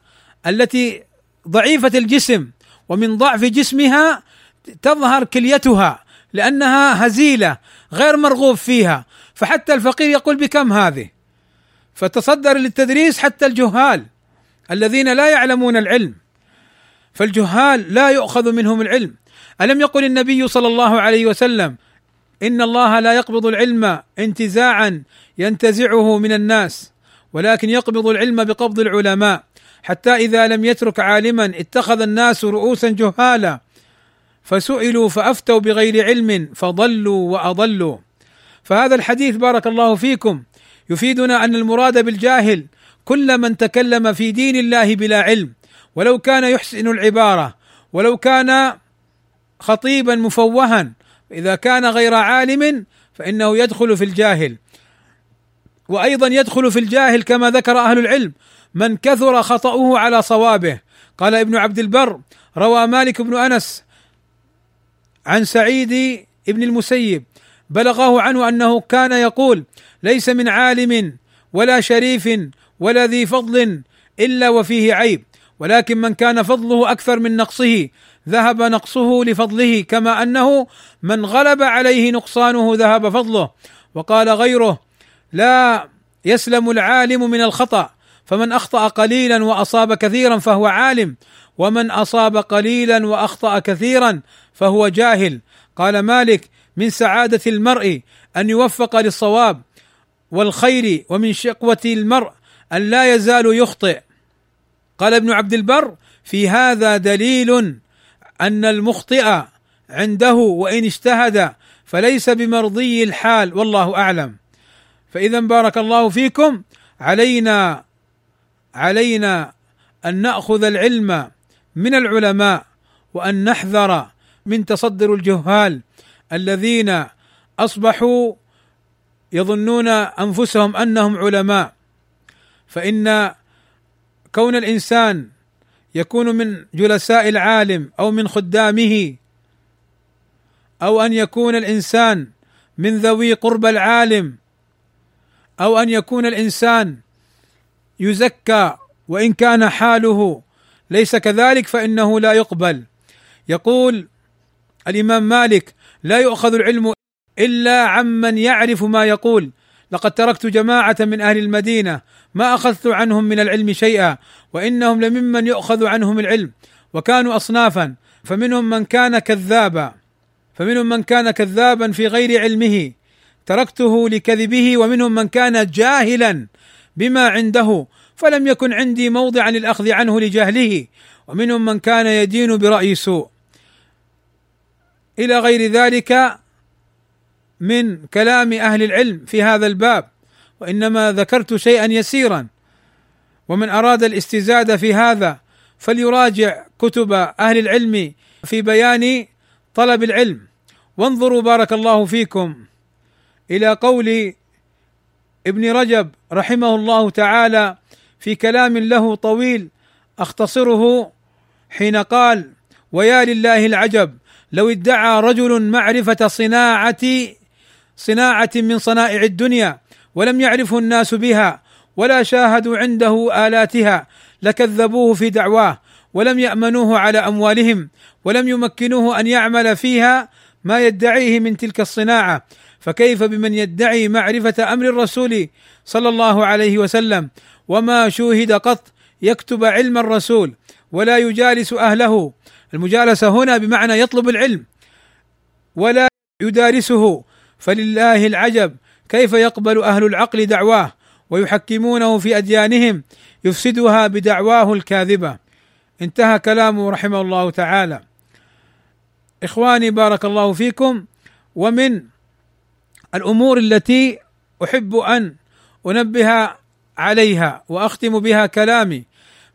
التي ضعيفة الجسم ومن ضعف جسمها تظهر كليتها لأنها هزيلة غير مرغوب فيها. فحتى الفقير يقول بكم هذه؟ فتصدر للتدريس حتى الجهال الذين لا يعلمون العلم. فالجهال لا يؤخذ منهم العلم. ألم يقل النبي صلى الله عليه وسلم إن الله لا يقبض العلم انتزاعا ينتزعه من الناس ولكن يقبض العلم بقبض العلماء حتى إذا لم يترك عالما اتخذ الناس رؤوسا جهالا فسئلوا فأفتوا بغير علم فضلوا وأضلوا. فهذا الحديث بارك الله فيكم يفيدنا أن المراد بالجاهل كل من تكلم في دين الله بلا علم ولو كان يحسن العبارة ولو كان خطيبا مفوها. إذا كان غير عالم فإنه يدخل في الجاهل. وأيضا يدخل في الجاهل كما ذكر أهل العلم. من كثر خطأه على صوابه. قال ابن عبد البر روى مالك بن أنس عن سعيد بن المسيب. بلغه عنه أنه كان يقول ليس من عالم ولا شريف ولا ذي فضل إلا وفيه عيب. ولكن من كان فضله أكثر من نقصه ذهب نقصه لفضله كما أنه من غلب عليه نقصانه ذهب فضله. وقال غيره لا يسلم العالم من الخطأ فمن أخطأ قليلا وأصاب كثيرا فهو عالم ومن أصاب قليلا وأخطأ كثيرا فهو جاهل. قال مالك من سعادة المرء أن يوفق للصواب والخير ومن شقوة المرء أن لا يزال يخطئ. قال ابن عبد البر في هذا دليل أن المخطئ عنده وإن اجتهد فليس بمرضي الحال والله أعلم. فإذا بارك الله فيكم. علينا علينا أن نأخذ العلم من العلماء وأن نحذر من تصدر الجهال الذين أصبحوا يظنون أنفسهم أنهم علماء. فإن كون الإنسان يكون من جلساء العالم أو من خدامه أو أن يكون الإنسان من ذوي قرب العالم أو أن يكون الإنسان يزكى وإن كان حاله ليس كذلك فإنه لا يقبل. يقول الإمام مالك لا يؤخذ العلم إلا عمن يعرف ما يقول لقد تركت جماعة من أهل المدينة ما أخذت عنهم من العلم شيئا وإنهم لممن يؤخذ عنهم العلم وكانوا اصنافا فمنهم من كان كذابا فمنهم من كان كذابا في غير علمه. تركته لكذبه ومنهم من كان جاهلا بما عنده فلم يكن عندي موضعا للأخذ عنه لجهله ومنهم من كان يدين برأي سوء. إلى غير ذلك من كلام أهل العلم في هذا الباب وإنما ذكرت شيئا يسيرا. ومن أراد الاستزاده في هذا فليراجع كتب أهل العلم في بيان طلب العلم. وانظروا بارك الله فيكم إلى قول ابن رجب رحمه الله تعالى في كلام له طويل أختصره حين قال ويا لله العجب لو ادعى رجل معرفة صناعه صناعة من صنائع الدنيا ولم يعرفه الناس بها ولا شاهدوا عنده آلاتها لكذبوه في دعواه ولم يأمنوه على أموالهم ولم يمكنوه أن يعمل فيها ما يدعيه من تلك الصناعة. فكيف بمن يدعي معرفة أمر الرسول صلى الله عليه وسلم؟ وما شوهد قط يكتب علم الرسول ولا يجالس أهله. المجالسة هنا بمعنى يطلب العلم ولا يدارسه. فلله العجب. كيف يقبل أهل العقل دعواه ويحكمونه في أديانهم يفسدها بدعواه الكاذبة؟ انتهى كلامه رحمه الله تعالى. إخواني بارك الله فيكم. ومن الأمور التي أحب أن أنبه عليها وأختم بها كلامي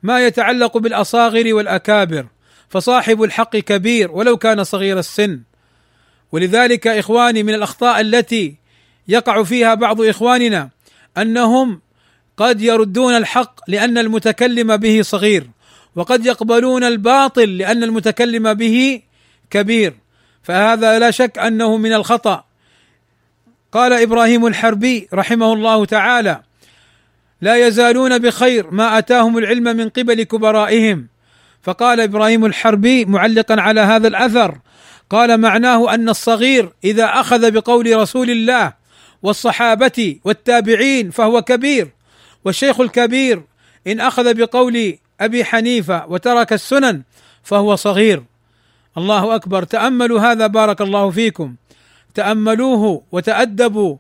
ما يتعلق بالأصاغر والأكابر فصاحب الحق كبير ولو كان صغير السن. ولذلك إخواني من الأخطاء التي يقع فيها بعض إخواننا أنهم قد يردون الحق لأن المتكلم به صغير وقد يقبلون الباطل لأن المتكلم به كبير فهذا لا شك أنه من الخطأ. قال إبراهيم الحربي رحمه الله تعالى لا يزالون بخير ما أتاهم العلم من قبل كبرائهم فقال إبراهيم الحربي معلقا على هذا الأثر قال معناه أن الصغير إذا أخذ بقول رسول الله والصحابة والتابعين فهو كبير والشيخ الكبير إن أخذ بقول أبي حنيفة وترك السنن فهو صغير. الله أكبر. تأملوا هذا بارك الله فيكم. تأملوه وتأدبوا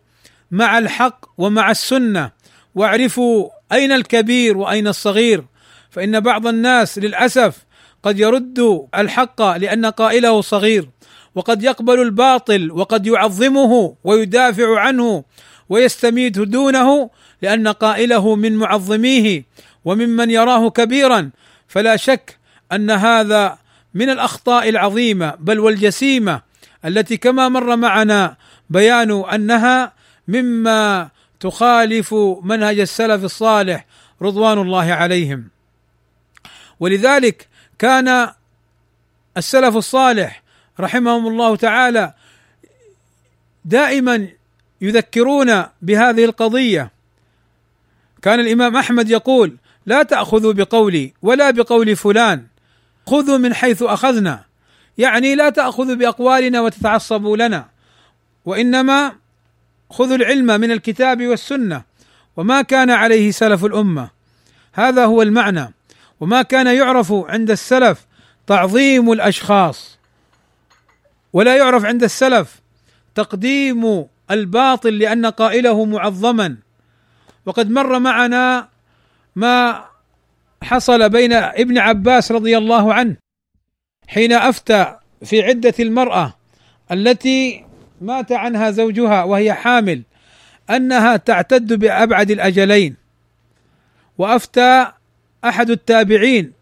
مع الحق ومع السنة واعرفوا أين الكبير وأين الصغير. فإن بعض الناس للأسف قد يرد الحق لأن قائله صغير. وقد يقبل الباطل وقد يعظمه ويدافع عنه ويستميت دونه لأن قائله من معظميه وممن يراه كبيرا. فلا شك أن هذا من الأخطاء العظيمة بل والجسيمة التي كما مر معنا بيان أنها مما تخالف منهج السلف الصالح رضوان الله عليهم. ولذلك كان السلف الصالح رحمهم الله تعالى دائما يذكرون بهذه القضية. كان الإمام أحمد يقول لا تأخذوا بقولي ولا بقول فلان خذوا من حيث أخذنا. يعني لا تأخذوا بأقوالنا وتتعصبوا لنا وإنما خذوا العلم من الكتاب والسنة. وما كان عليه سلف الأمة. هذا هو المعنى. وما كان يعرف عند السلف تعظيم الأشخاص. ولا يعرف عند السلف. تقديم الباطل لأن قائله معظما. وقد مر معنا ما حصل بين ابن عباس رضي الله عنه حين أفتى في عدة المرأة التي مات عنها زوجها وهي حامل أنها تعتد بأبعد الأجلين. وأفتى أحد التابعين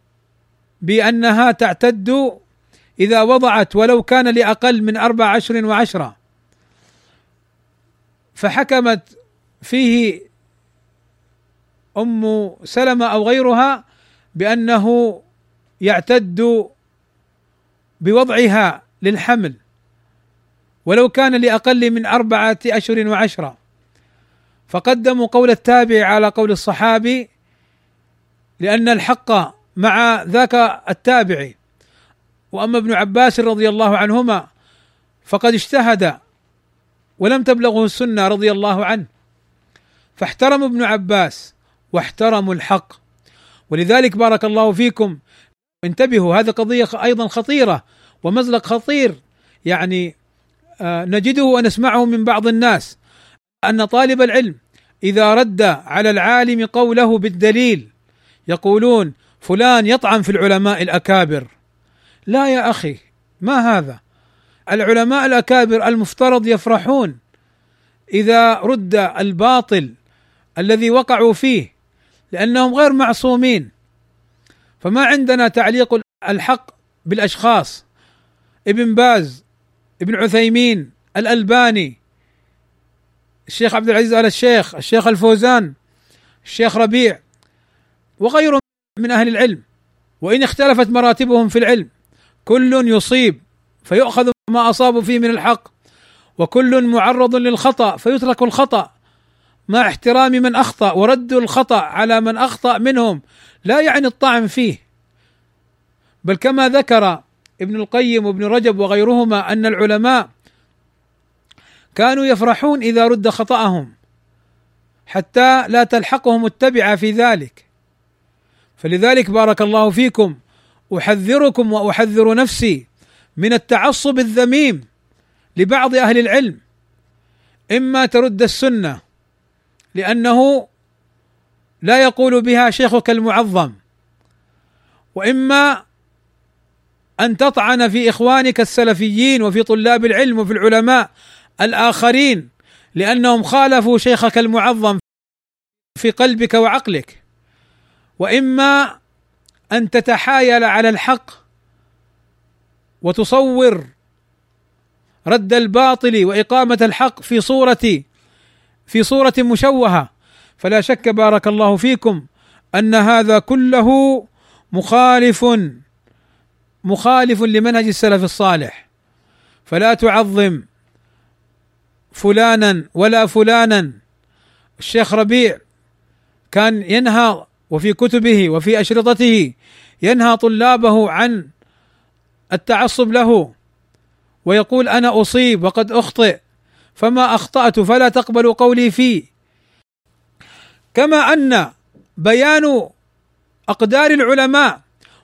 بأنها تعتد إذا وضعت ولو كان لأقل من أربع عشر وعشرة. فحكمت فيه أم سلمة أو غيرها بأنه يعتد بوضعها للحمل. ولو كان لأقل من أربعة اشهر وعشرة. فقدموا قول التابع على قول الصحابي لأن الحق مع ذاك التابعي وأما ابن عباس رضي الله عنهما فقد اجتهد ولم تبلغه السنة رضي الله عنه فاحترم ابن عباس واحترموا الحق. ولذلك بارك الله فيكم. انتبهوا هذه قضية أيضا خطيرة ومزلق خطير. يعني آه، نجده ونسمعه من بعض الناس أن طالب العلم إذا رد على العالم قوله بالدليل يقولون فلان يطعن في العلماء الأكابر. لا يا أخي ما هذا؟ العلماء الأكابر المفترض يفرحون إذا رد الباطل الذي وقعوا فيه لأنهم غير معصومين. فما عندنا تعليق الحق بالأشخاص. ابن باز ابن عثيمين الألباني الشيخ عبد العزيز آل الشيخ الشيخ الفوزان الشيخ ربيع وغيرهم من أهل العلم. وإن اختلفت مراتبهم في العلم. كل يصيب فيؤخذ ما أصابوا فيه من الحق وكل معرض للخطأ فيترك الخطأ مع احترام من أخطأ ورد الخطأ على من أخطأ منهم لا يعني الطعن فيه. بل كما ذكر ابن القيم وابن رجب وغيرهما أن العلماء كانوا يفرحون إذا رد خطأهم حتى لا تلحقهم التبعة في ذلك. فلذلك بارك الله فيكم أحذركم وأحذر نفسي من التعصب الذميم لبعض أهل العلم إما ترد السنة لأنه لا يقول بها شيخك المعظم وإما أن تطعن في إخوانك السلفيين وفي طلاب العلم وفي العلماء الآخرين لأنهم خالفوا شيخك المعظم في قلبك وعقلك وإما أن تتحايل على الحق وتصور رد الباطل وإقامة الحق في صوره في صورة مشوهة. فلا شك بارك الله فيكم أن هذا كله مخالف مخالف لمنهج السلف الصالح. فلا تعظم فلانا ولا فلانا. الشيخ ربيع كان ينهى وفي كتبه وفي أشرطته ينهى طلابه عن التعصب له ويقول أنا أصيب وقد أخطئ فما أخطأت فلا تقبلوا قولي فيه. كما أن بيان أقدار العلماء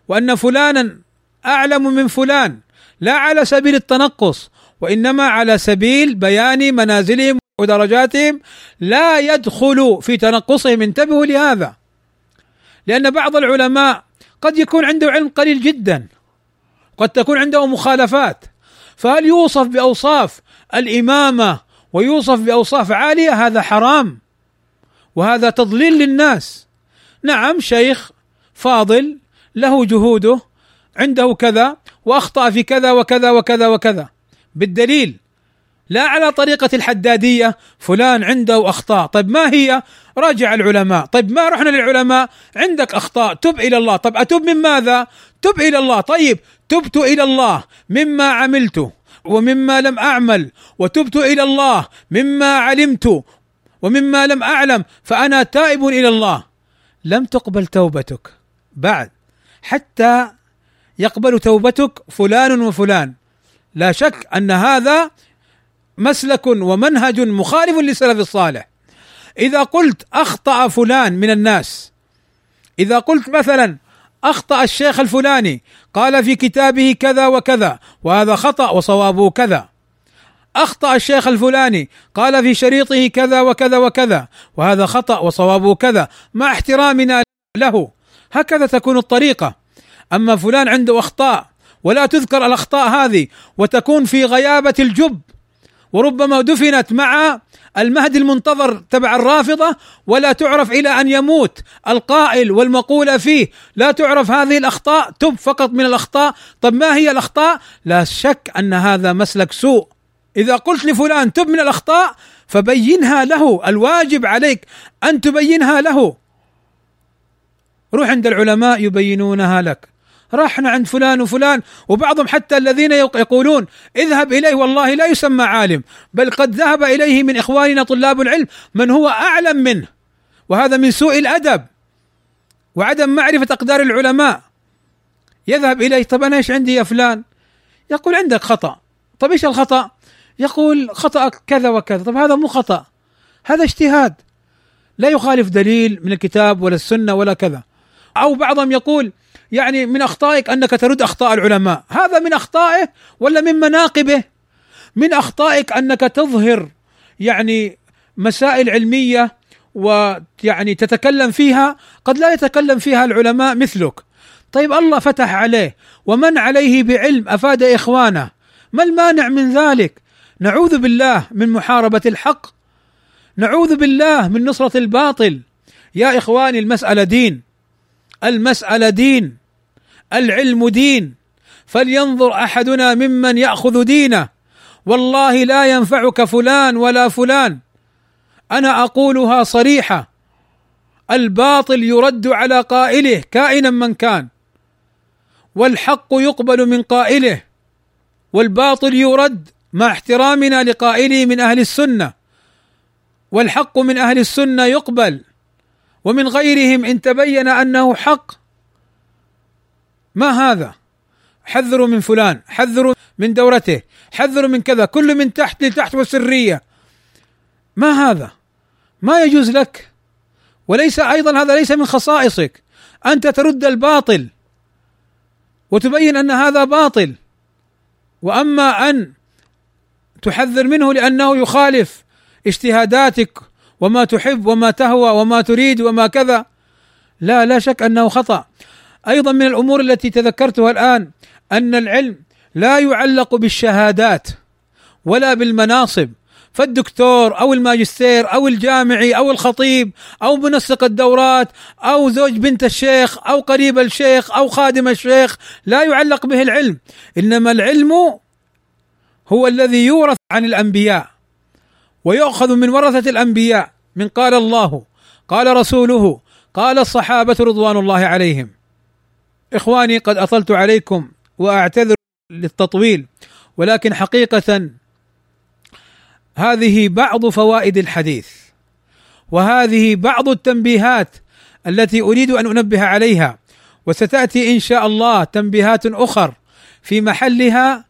وأن فلانا أعلم من فلان لا على سبيل التنقص وإنما على سبيل بيان منازلهم ودرجاتهم لا يدخل في تنقصهم. انتبهوا لهذا. لأن بعض العلماء قد يكون عنده علم قليل جدا قد تكون عنده مخالفات. فهل يوصف بأوصاف الإمامة ويوصف بأوصاف عالية؟ هذا حرام وهذا تضليل للناس. نعم شيخ فاضل له جهوده عنده كذا وأخطأ في كذا وكذا وكذا وكذا. بالدليل لا على طريقة الحدادية فلان عنده أخطاء. طيب ما هي راجع العلماء. طيب ما رحنا للعلماء؟ عندك أخطاء. تب إلى الله. طيب أتوب من ماذا؟ تب إلى الله. طيب تبت إلى الله مما عملت ومما لم أعمل وتبت إلى الله مما علمت ومما لم أعلم فأنا تائب إلى الله. لم تقبل توبتك. بعد. حتى يقبل توبتك فلان وفلان. لا شك أن هذا مسلك ومنهج مخالف للسلف الصالح. إذا قلت أخطأ فلان من الناس إذا قلت مثلا أخطأ الشيخ الفلاني قال في كتابه كذا وكذا وهذا خطأ وصوابه كذا. أخطأ الشيخ الفلاني قال في شريطه كذا وكذا وكذا وهذا خطأ وصوابه كذا. مع احترامنا له هكذا تكون الطريقة. أما فلان عنده أخطاء ولا تذكر الأخطاء هذه وتكون في غيابة الجب وربما دفنت مع المهدي المنتظر تبع الرافضة ولا تعرف إلى أن يموت. القائل والمقول فيه لا تعرف هذه الأخطاء تب فقط من الأخطاء. طب ما هي الأخطاء؟ لا شك أن هذا مسلك سوء. إذا قلت لفلان تب من الأخطاء فبينها له. الواجب عليك أن تبينها له. روح عند العلماء يبينونها لك. رحنا عند فلان وفلان وبعضهم حتى الذين يقولون اذهب إليه والله لا يسمى عالم بل قد ذهب إليه من إخواننا طلاب العلم من هو أعلم منه. وهذا من سوء الأدب وعدم معرفة أقدار العلماء. يذهب إليه طب أنا إيش عندي يا فلان؟ يقول عندك خطأ. طب إيش الخطأ؟ يقول خطأك كذا وكذا. طب هذا مو خطأ هذا اجتهاد. لا يخالف دليل من الكتاب ولا السنة ولا كذا. أو بعضهم يقول يعني من أخطائك أنك ترد أخطاء العلماء. هذا من أخطائه ولا من مناقبه؟ من أخطائك أنك تظهر يعني مسائل علمية ويعني تتكلم فيها قد لا يتكلم فيها العلماء مثلك. طيب الله فتح عليه ومن عليه بعلم أفاد إخوانه. ما المانع من ذلك؟ نعوذ بالله من محاربة الحق. نعوذ بالله من نصرة الباطل. يا إخواني المسألة دين. المسألة دين العلم دين. فلينظر أحدنا ممن يأخذ دينه. والله لا ينفعك فلان ولا فلان. أنا أقولها صريحة. الباطل يرد على قائله كائنا من كان. والحق يقبل من قائله. والباطل يرد مع احترامنا لقائله من أهل السنة. والحق من أهل السنة يقبل. ومن غيرهم إن تبين أنه حق. ما هذا؟ حذروا من فلان حذروا من دورته حذروا من كذا كل من تحت لتحت وسرية. ما هذا؟ ما يجوز لك. وليس أيضا هذا ليس من خصائصك. أنت ترد الباطل وتبين أن هذا باطل. وأما أن تحذر منه لأنه يخالف اجتهاداتك وما تحب وما تهوى وما تريد وما كذا. لا لا شك أنه خطأ. أيضا من الأمور التي تذكرتها الآن أن العلم لا يعلق بالشهادات ولا بالمناصب. فالدكتور أو الماجستير أو الجامعي أو الخطيب أو منسق الدورات أو زوج بنت الشيخ أو قريب الشيخ أو خادم الشيخ لا يعلق به العلم. إنما العلم هو الذي يورث عن الأنبياء. ويؤخذ من ورثة الأنبياء من قال الله قال رسوله قال الصحابة رضوان الله عليهم. إخواني قد أطلت عليكم وأعتذر للتطويل ولكن حقيقة هذه بعض فوائد الحديث وهذه بعض التنبيهات التي أريد أن أنبه عليها وستأتي إن شاء الله تنبيهات أخر في محلها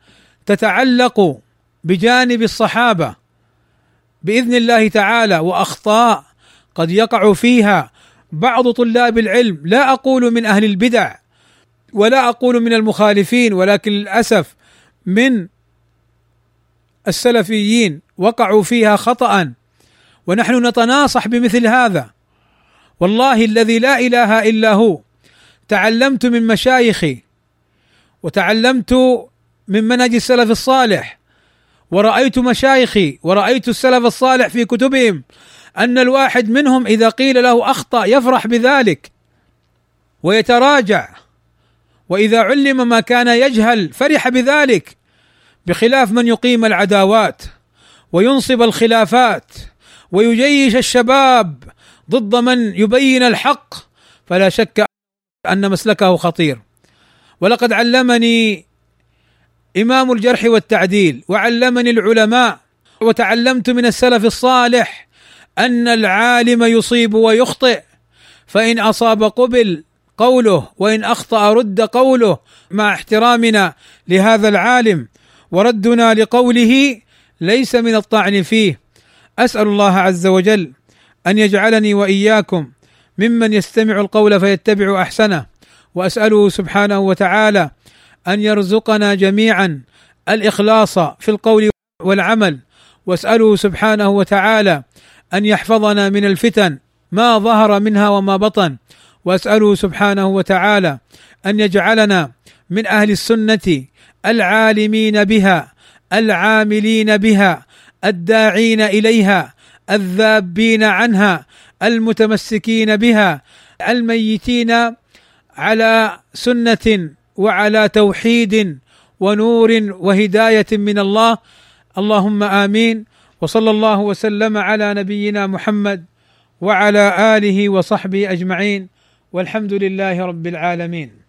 تتعلق بجانب الصحابة بإذن الله تعالى وأخطاء قد يقع فيها بعض طلاب العلم. لا أقول من أهل البدع ولا أقول من المخالفين ولكن للأسف من السلفيين وقعوا فيها خطأ ونحن نتناصح بمثل هذا. والله الذي لا إله إلا هو تعلمت من مشايخي وتعلمت من منهج السلف الصالح ورأيت مشايخي ورأيت السلف الصالح في كتبهم أن الواحد منهم إذا قيل له أخطأ يفرح بذلك ويتراجع وإذا علم ما كان يجهل فرح بذلك بخلاف من يقيم العداوات وينصب الخلافات ويجيش الشباب ضد من يبين الحق فلا شك أن مسلكه خطير. ولقد علمني إمام الجرح والتعديل وعلمني العلماء وتعلمت من السلف الصالح أن العالم يصيب ويخطئ. فإن أصاب قبل قوله وإن أخطأ رد قوله مع احترامنا لهذا العالم وردنا لقوله ليس من الطعن فيه. أسأل الله عز وجل أن يجعلني وإياكم ممن يستمع القول فيتبع أحسنه وأسأله سبحانه وتعالى أن يرزقنا جميعا الإخلاص في القول والعمل. واساله سبحانه وتعالى أن يحفظنا من الفتن ما ظهر منها وما بطن. واساله سبحانه وتعالى أن يجعلنا من أهل السنة العالمين بها العاملين بها الداعين إليها الذابين عنها المتمسكين بها الميتين على سنة وعلى توحيد ونور وهداية من الله. اللهم آمين. وصلى الله وسلم على نبينا محمد وعلى آله وصحبه أجمعين. والحمد لله رب العالمين.